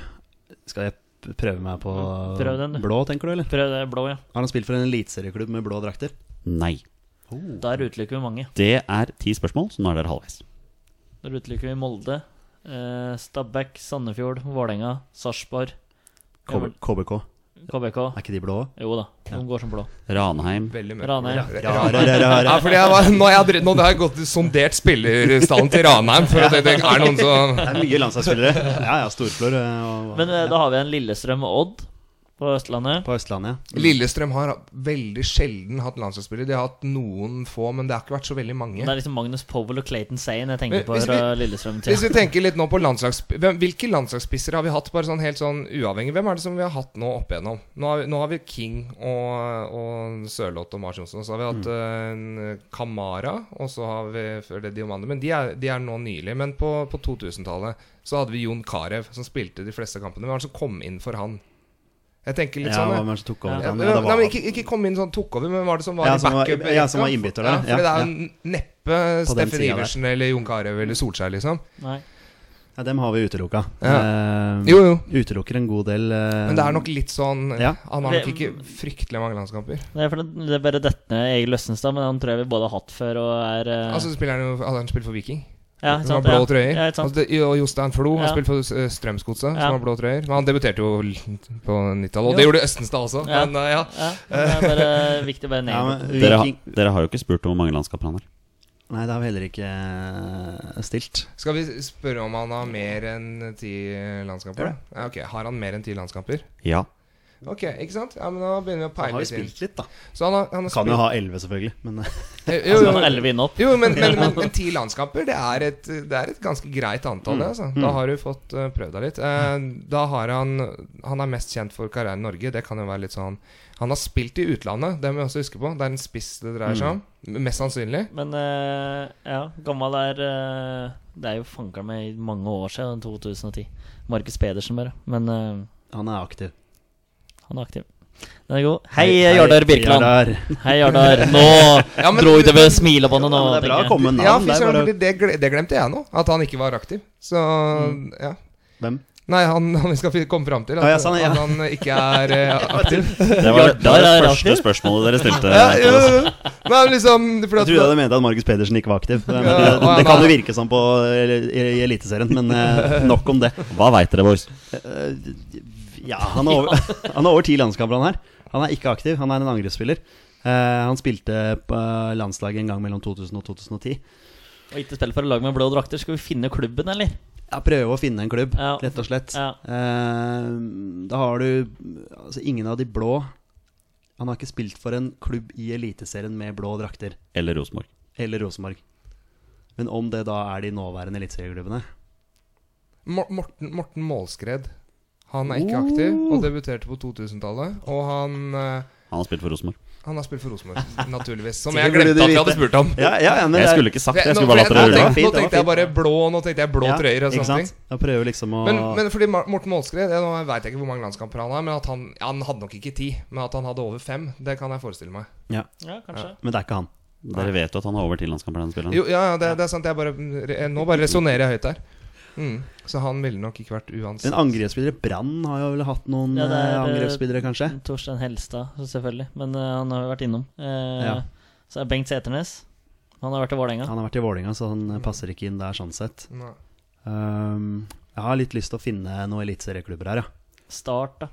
skal jeg prøve meg på Prøv den, blå, tenker du, eller? Prøv det blå, ja. Har han spilt for en eliteserieklubb med blå drakter? Nei. Der utelukker vi mange. Det er ti spørsmål, så nå er dere halvveis. Der utelukker vi Molde, eh, Stabæk, Sandefjord, Vålerenga, Sarpsborg, KBK. KBK. Er ikke de blå? Jo da, de går som blå. Ranheim. Veldig. Ranheim. Ja. Ja, fordi jeg var, nå, har jeg, dre- nå har jeg gått sondert spillerstallen til Ranheim. For at det, det er noen som Det er mye landslagsspillere. Ja, ja, Storflor eh, og, Men eh, ja, da har vi en Lillestrøm og Odd på Østlandet. på Østlandet. ja. Lillestrøm har veldig sjelden hatt landslagsspillere. De har hatt noen få, men det har ikke vært så veldig mange. Det er liksom Magnus Powell og Clayton Sane jeg tenker Men på fra Lillestrøm. Hvis vi tenker litt nå på landslags... Hvem, hvilke landslagsspisser har vi hatt, bare sånn helt sånn uavhengig? Hvem er det som vi har hatt nå opp igjennom? Nå har vi, nå har vi King og, og Sørloth og Mars Johnsen. Så har vi hatt mm. en Kamara, og så har vi før det Diomande. Men de er, de er nå nylig. Men på, på 2000-tallet så hadde vi Jon Carew, som spilte de fleste kampene. Hvem var det som kom inn for han? Jeg tenker litt Ja, sånn hvem som tok over? Ja. Nei, Ja, var men ikke, ikke kom inn sånn tok over, men var det som var Ja, i backup? var- ja, som var innbytter der. Ja, for Ja, det er ja. neppe Steffen Iversen der. Eller Jon Carew eller Solskjær, liksom. Nei. Ja, dem har vi utelukka. Ja. Uh, Jo, jo. Utelukker en god del. uh, Men det er nok litt sånn Ja. Han har nok ikke fryktelig mange landskamper. Det er, for det, det er bare dette ned Egil Østenstad, men han tror jeg vi både har hatt før og er uh... Altså spiller han jo hadde Han spilt for Viking. Ja, Som har sant, blå ja. trøyer. Ja, altså, det, og Jostein Flo har Ja. spilt for uh, Strømsgodset, Ja. som har blå trøyer. Men han debuterte jo på 90-tallet, og det gjorde Østenstad også. Ja. Men uh, ja. Ja, det er bare viktig å bare Ja, nevne Dere, har- dere har jo ikke spurt om hvor mange landskaper han har. Nei, det har vi heller ikke eh, stilt. Skal vi spørre om han har mer enn ti landskamper? da? Ja, ok, Har han mer enn ti landskamper? Ja. Ok, ikke sant? Ja, men Da begynner vi å peile Han har jo spilt litt, da. Så han har, han har Kan jo ha elleve, selvfølgelig. Men eh, Jo, jo, kan jo, opp. jo men, men, men, men ti landskamper, det er, et, det er et ganske greit antall, det. Altså. Da har du fått uh, prøvd deg litt. Uh, da har han Han er mest kjent for karrieren i Norge. Det kan jo være litt sånn Han har spilt i utlandet, det må vi også huske på. Det er en spiss det dreier seg om. Mest sannsynlig. Men uh, ja, gammel er eh, Det er jo fanka meg i mange år siden, 2010. Markus Pedersen, bare. Men eh, han er aktiv. Han er aktiv. Den er god. Hei, Jardar Birkeland. Jardar. Hei, Jardar. Nå Ja, men- dro du ved smilebåndet nå. Ja, det er bra å komme med Ja, navn. fy det bare- det, gle- det glemte jeg nå. At han ikke var aktiv. Så ja. Hvem? Nei, han, han vi skal komme fram til. At, Å, ja, sånn, ja. at han ikke er uh, aktiv. Det var, det var det første spørsmålet dere stilte. ja, ja. Nei, liksom at, Jeg trodde jeg mente at Markus Pedersen ikke var aktiv. Men, Ja, eh, det kan er- jo virke sånn på, i, i Eliteserien, men eh, nok om det. Hva veit dere, boys? Ja, han har over, han er over ti landskamper, han her. Han er ikke aktiv, han er en angrepsspiller. Eh, han spilte på landslaget en gang mellom 2000 og 2010. Og ikke spille for et lag med blå drakter. Skal vi finne klubben, eller? Ja, prøve å finne en klubb, Ja. rett og slett. Ja. Eh, da har du altså, ingen av de blå Han har ikke spilt for en klubb i Eliteserien med blå drakter. Eller Rosenborg. Eller Rosenborg. Men om det da er de nåværende eliteserieklubbene Mor- Morten, Morten Målskred. Han er ikke aktiv og debuterte på 2000-tallet. Og han, eh, Han har spilt for Rosenborg. han har spilt for Rosenborg, naturligvis. Som jeg glemte at vi hadde spurt om. Ja, ja, ja men Jeg skulle ikke sagt det, jeg skulle bare latt dere jeg- nå tenkte, nå tenkte jeg bare blå, nå tenkte jeg blå Ja, trøyer og sånne ting. Jeg prøver liksom å Men, men fordi Morten Målskred jeg, Nå veit jeg ikke hvor mange landskamper han har, men at han, han hadde nok ikke ti. Men at han hadde over fem, det kan jeg forestille meg. ja, Ja, kanskje. Men det er ikke han. Dere vet jo at han har over ti landskamper, den spilleren. Jo, ja, ja, det, det er sant. Jeg bare, re- nå bare resonnerer jeg høyt her. Mm. Så han ville nok ikke vært uansett. En angrepsspiller Brann har jo vel hatt noen Ja, det er, eh, angrepsspillere, kanskje? Torstein Helstad, selvfølgelig. Men uh, han har jo vært innom. Uh, Ja. Så er Bengt Seternes. Han har vært i Vålerenga. Han har vært i Vålinga, så han eh, passer ikke inn der sånn sett. Um, jeg har litt lyst til å finne noen eliteserieklubber her, ja. Start, da.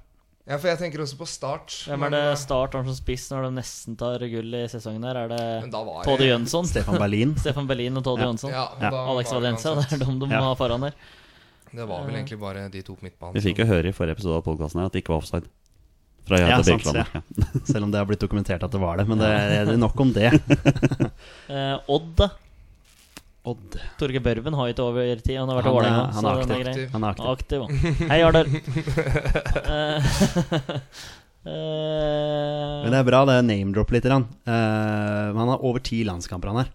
Ja, for jeg tenker også på start. Hvem er det eh, Start har som spiss når de nesten tar gull i sesongen her? Er det jeg- Jønsson? Stefan Berlin. Stefan Berlin og Tode Ja. Jønsson? Ja, Ja. Alex Valencia, det er dem de må ha foran her. Det var vel egentlig bare de to på midtbanen. Vi fikk jo høre i forrige episode av podkasten at det ikke var offside. Fra Ja, til sant. Selv om det har blitt dokumentert at det var det. Men det er det er nok om det. Eh, Odd, da. Odd. Torgeir Børven har ikke over tid. Han har vært i Han er- han er aktiv. Han er aktiv. Aktiv. Hei, Jardar. Eh, eh, Men det er bra, det name-drop litt. grann. Eh, han har over ti landskamper, han her.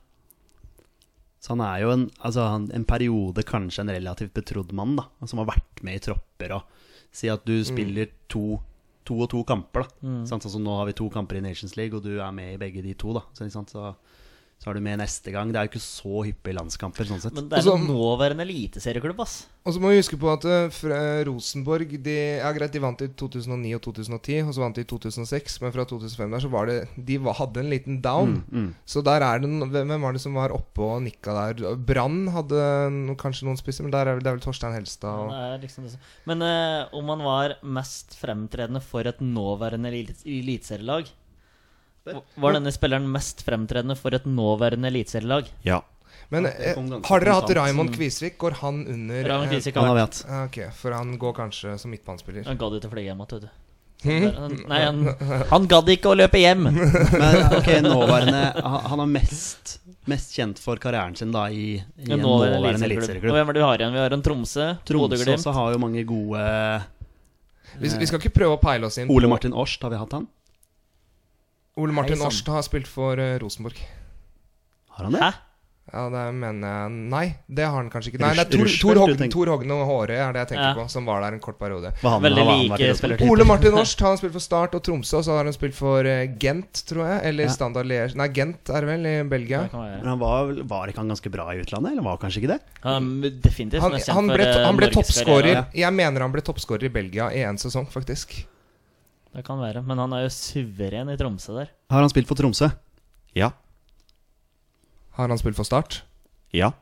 Så han er jo en, altså, han, en periode kanskje en relativt betrodd mann, da. Som har vært med i tropper og Si at du spiller to, to og to kamper, da. Mm. Sånn som nå har vi to kamper i Nations League, og du er med i begge de to, da. Så, ikke sant? så, så er du med neste gang. Det er jo ikke så hyppige landskamper, sånn sett. Men det er en nåværende eliteserieklubb, ass. Og så må vi huske på at uh, Rosenborg de, Ja, greit, de vant i 2009 og 2010, og så vant de i 2006, men fra 2005 der så var det De var, hadde en liten down. Mm, Så der er det Hvem var det som var oppe og nikka der? Brann hadde no, kanskje noen spisser, men der er, vel- det er vel Torstein Helstad og liksom Men uh, om han var mest fremtredende for et nåværende elit- eliteserielag Var denne spilleren mest fremtredende for et nåværende eliteserielag? ja. Men eh, har dere hatt. Raymond Kvisvik? Går han under Raymond eh, Kvisvik Han har vært hatt. ah, Ok, for han går kanskje som midtbanespiller. Han gadd ikke å fly hjem igjen, vet du. Han- Nei, han, han gadd ikke å løpe hjem! Men ok, nåværende Han er mest, mest kjent for karrieren sin da i, i en En nåværende nåværende eliteserieklubb. Hvem er det vi har igjen? Vi har en Tromsø, Tromsø også har jo mange gode Vi, vi skal ikke prøve å peile oss inn Ole Martin Årst, har vi hatt han? Ole Martin Hei. Årst har spilt for eh, Rosenborg. Har han det? Hæ? Ja, det mener jeg Nei, det har han kanskje ikke. Nei, det er Tor, Rushfeldt Tor, du Hogn, tenker- Tor Hogne og Håre er det jeg tenker Ja. på, som var der en kort periode. Var han, Veldig har han vært i like Rosenborg? spillertyper. Ole Martin Årst han har spilt for Start og Tromsø, og så har han spilt for eh, Gent, tror jeg. Eller Ja. Standard Liège Nei, Gent er det vel, i Belgia. Det kan være. Men han var, vel- var ikke han ganske bra i utlandet, eller var kanskje ikke det? Han er definitivt Han, mest kjent han for, ble, eh, han ble Norges toppskårer karriere. Jeg mener han ble toppskårer i Belgia i én sesong, faktisk. Det kan være, men han er jo suveren i Tromsø der. Har han spilt for Tromsø? Ja. Har han spilt for Start? Ja.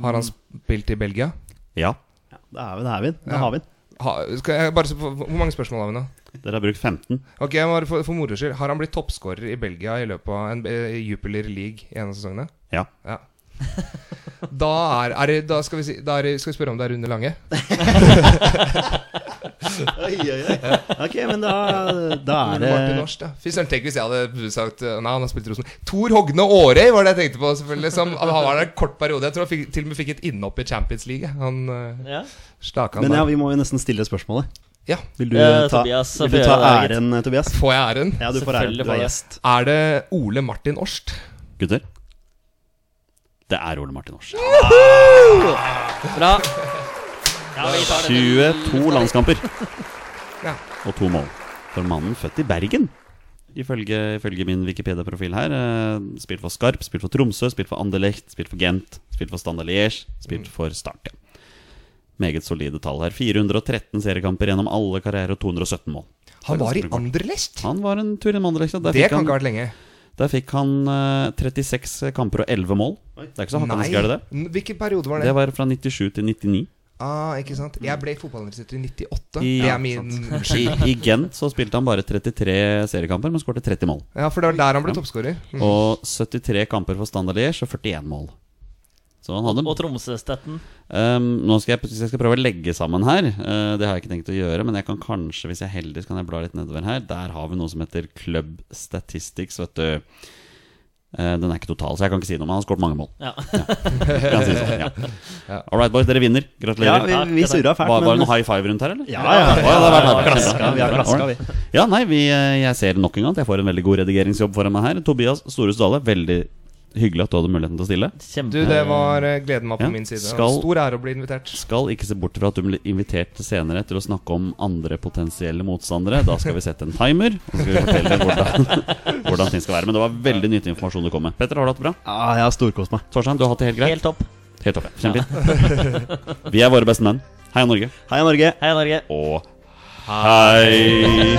Har han spilt i Belgia? Ja. Ja, det er vi, det er vi. Det Ja. har vi. Ha, skal jeg bare se på, Hvor mange spørsmål har vi nå? Dere har brukt 15. Ok, jeg må For, for moro skyld, Har han blitt toppskårer i Belgia i løpet av en eh, Jupiler League i en av sesongene? Ja. Ja. Da er, er det, da skal vi, si, da er det, skal vi spørre om det er Rune Lange. Oi, oi, oi. Ok, men da, da er det Martin det da. Fy søren, tenk hvis jeg hadde sagt uh, Nei, han har spilt i Rosen. Tor Hogne Aarøy var det jeg tenkte på, selvfølgelig. Som, han var der en kort periode. Jeg tror han fikk, til og med fikk et innhopp i Champions League. Han uh, Ja. staka han Men ja, der. vi må jo nesten stille spørsmålet. Ja. Vil du Eh, ta, Tobias, vil du ta æren, Tobias? Får jeg æren? Ja, du får æren. Selvfølgelig Du får er det. gjest. Er det Ole Martin Årst? Gutter? Det er Ole Martin Aars. Bra. Ja, vi tar denne. 22 landskamper Ja. og to mål. For mannen født i Bergen. Ifølge, ifølge min Wikipedia-profil her. Eh, spilt for Skarp, spilt for Tromsø, spilt for Anderlecht, spilt for Gent, spilt for Standard Liège, spilt for Start. Meget solide tall her. 413 seriekamper gjennom alle karrierer og 217 mål. Han var i Anderlecht? Han var en tur i Anderlecht. Det kan ikke ha vært lenge. Der fikk han eh, 36 kamper og 11 mål. Det er ikke så hakkende gærent, det. N- Hvilken periode var det? Det var fra 97 til 99. Ah, ikke sant? Jeg ble fotballinteressert i 98. I, det er min I, I Gent så spilte han bare 33 seriekamper, men skårte 30 mål. Ja, for det var der han ble Ja. toppskårer. Mm. Og 73 kamper for Standard Liège og 41 mål. Så han hadde Og Tromsøstetten. Um, Nå skal jeg, jeg skal prøve å legge sammen her. Uh, det har jeg ikke tenkt å gjøre, men jeg kan kanskje, hvis jeg er heldig, så kan jeg bla litt nedover her. Der har vi noe som heter Club Statistics, vet du. Uh, den er ikke total, så jeg kan ikke si noe, men han har skåret mange mål. Ja. ja. si sånn, ja. Ja. All right, boys, dere vinner. Ja, vi, vi surra fælt, var, var det noe high five rundt her, eller? Ja, ja. Ja, det Ja, vi har klaska, vi. Ja, nei, vi, eh, jeg ser nok en gang at jeg får en veldig god redigeringsjobb foran meg her. Tobias Storhus Dale, veldig hyggelig at du hadde muligheten til å stille. Kjempe Du, det var eh, gleden var på Ja. min side. Skal- Stor ære å bli invitert. Skal ikke se bort fra at du blir invitert senere til å snakke om andre potensielle motstandere. Da skal vi sette en timer, og så skal vi fortelle hvordan, hvordan ting skal være. Men det var veldig nyttig informasjon du kom med. Petter, har du hatt det bra? Ja, jeg har storkost meg. Torstein, du har hatt det helt greit? helt topp. Helt topp, ja. Kjempefint. Vi er våre beste menn. Heia Norge. Heia Norge. Heia Norge. Og hei!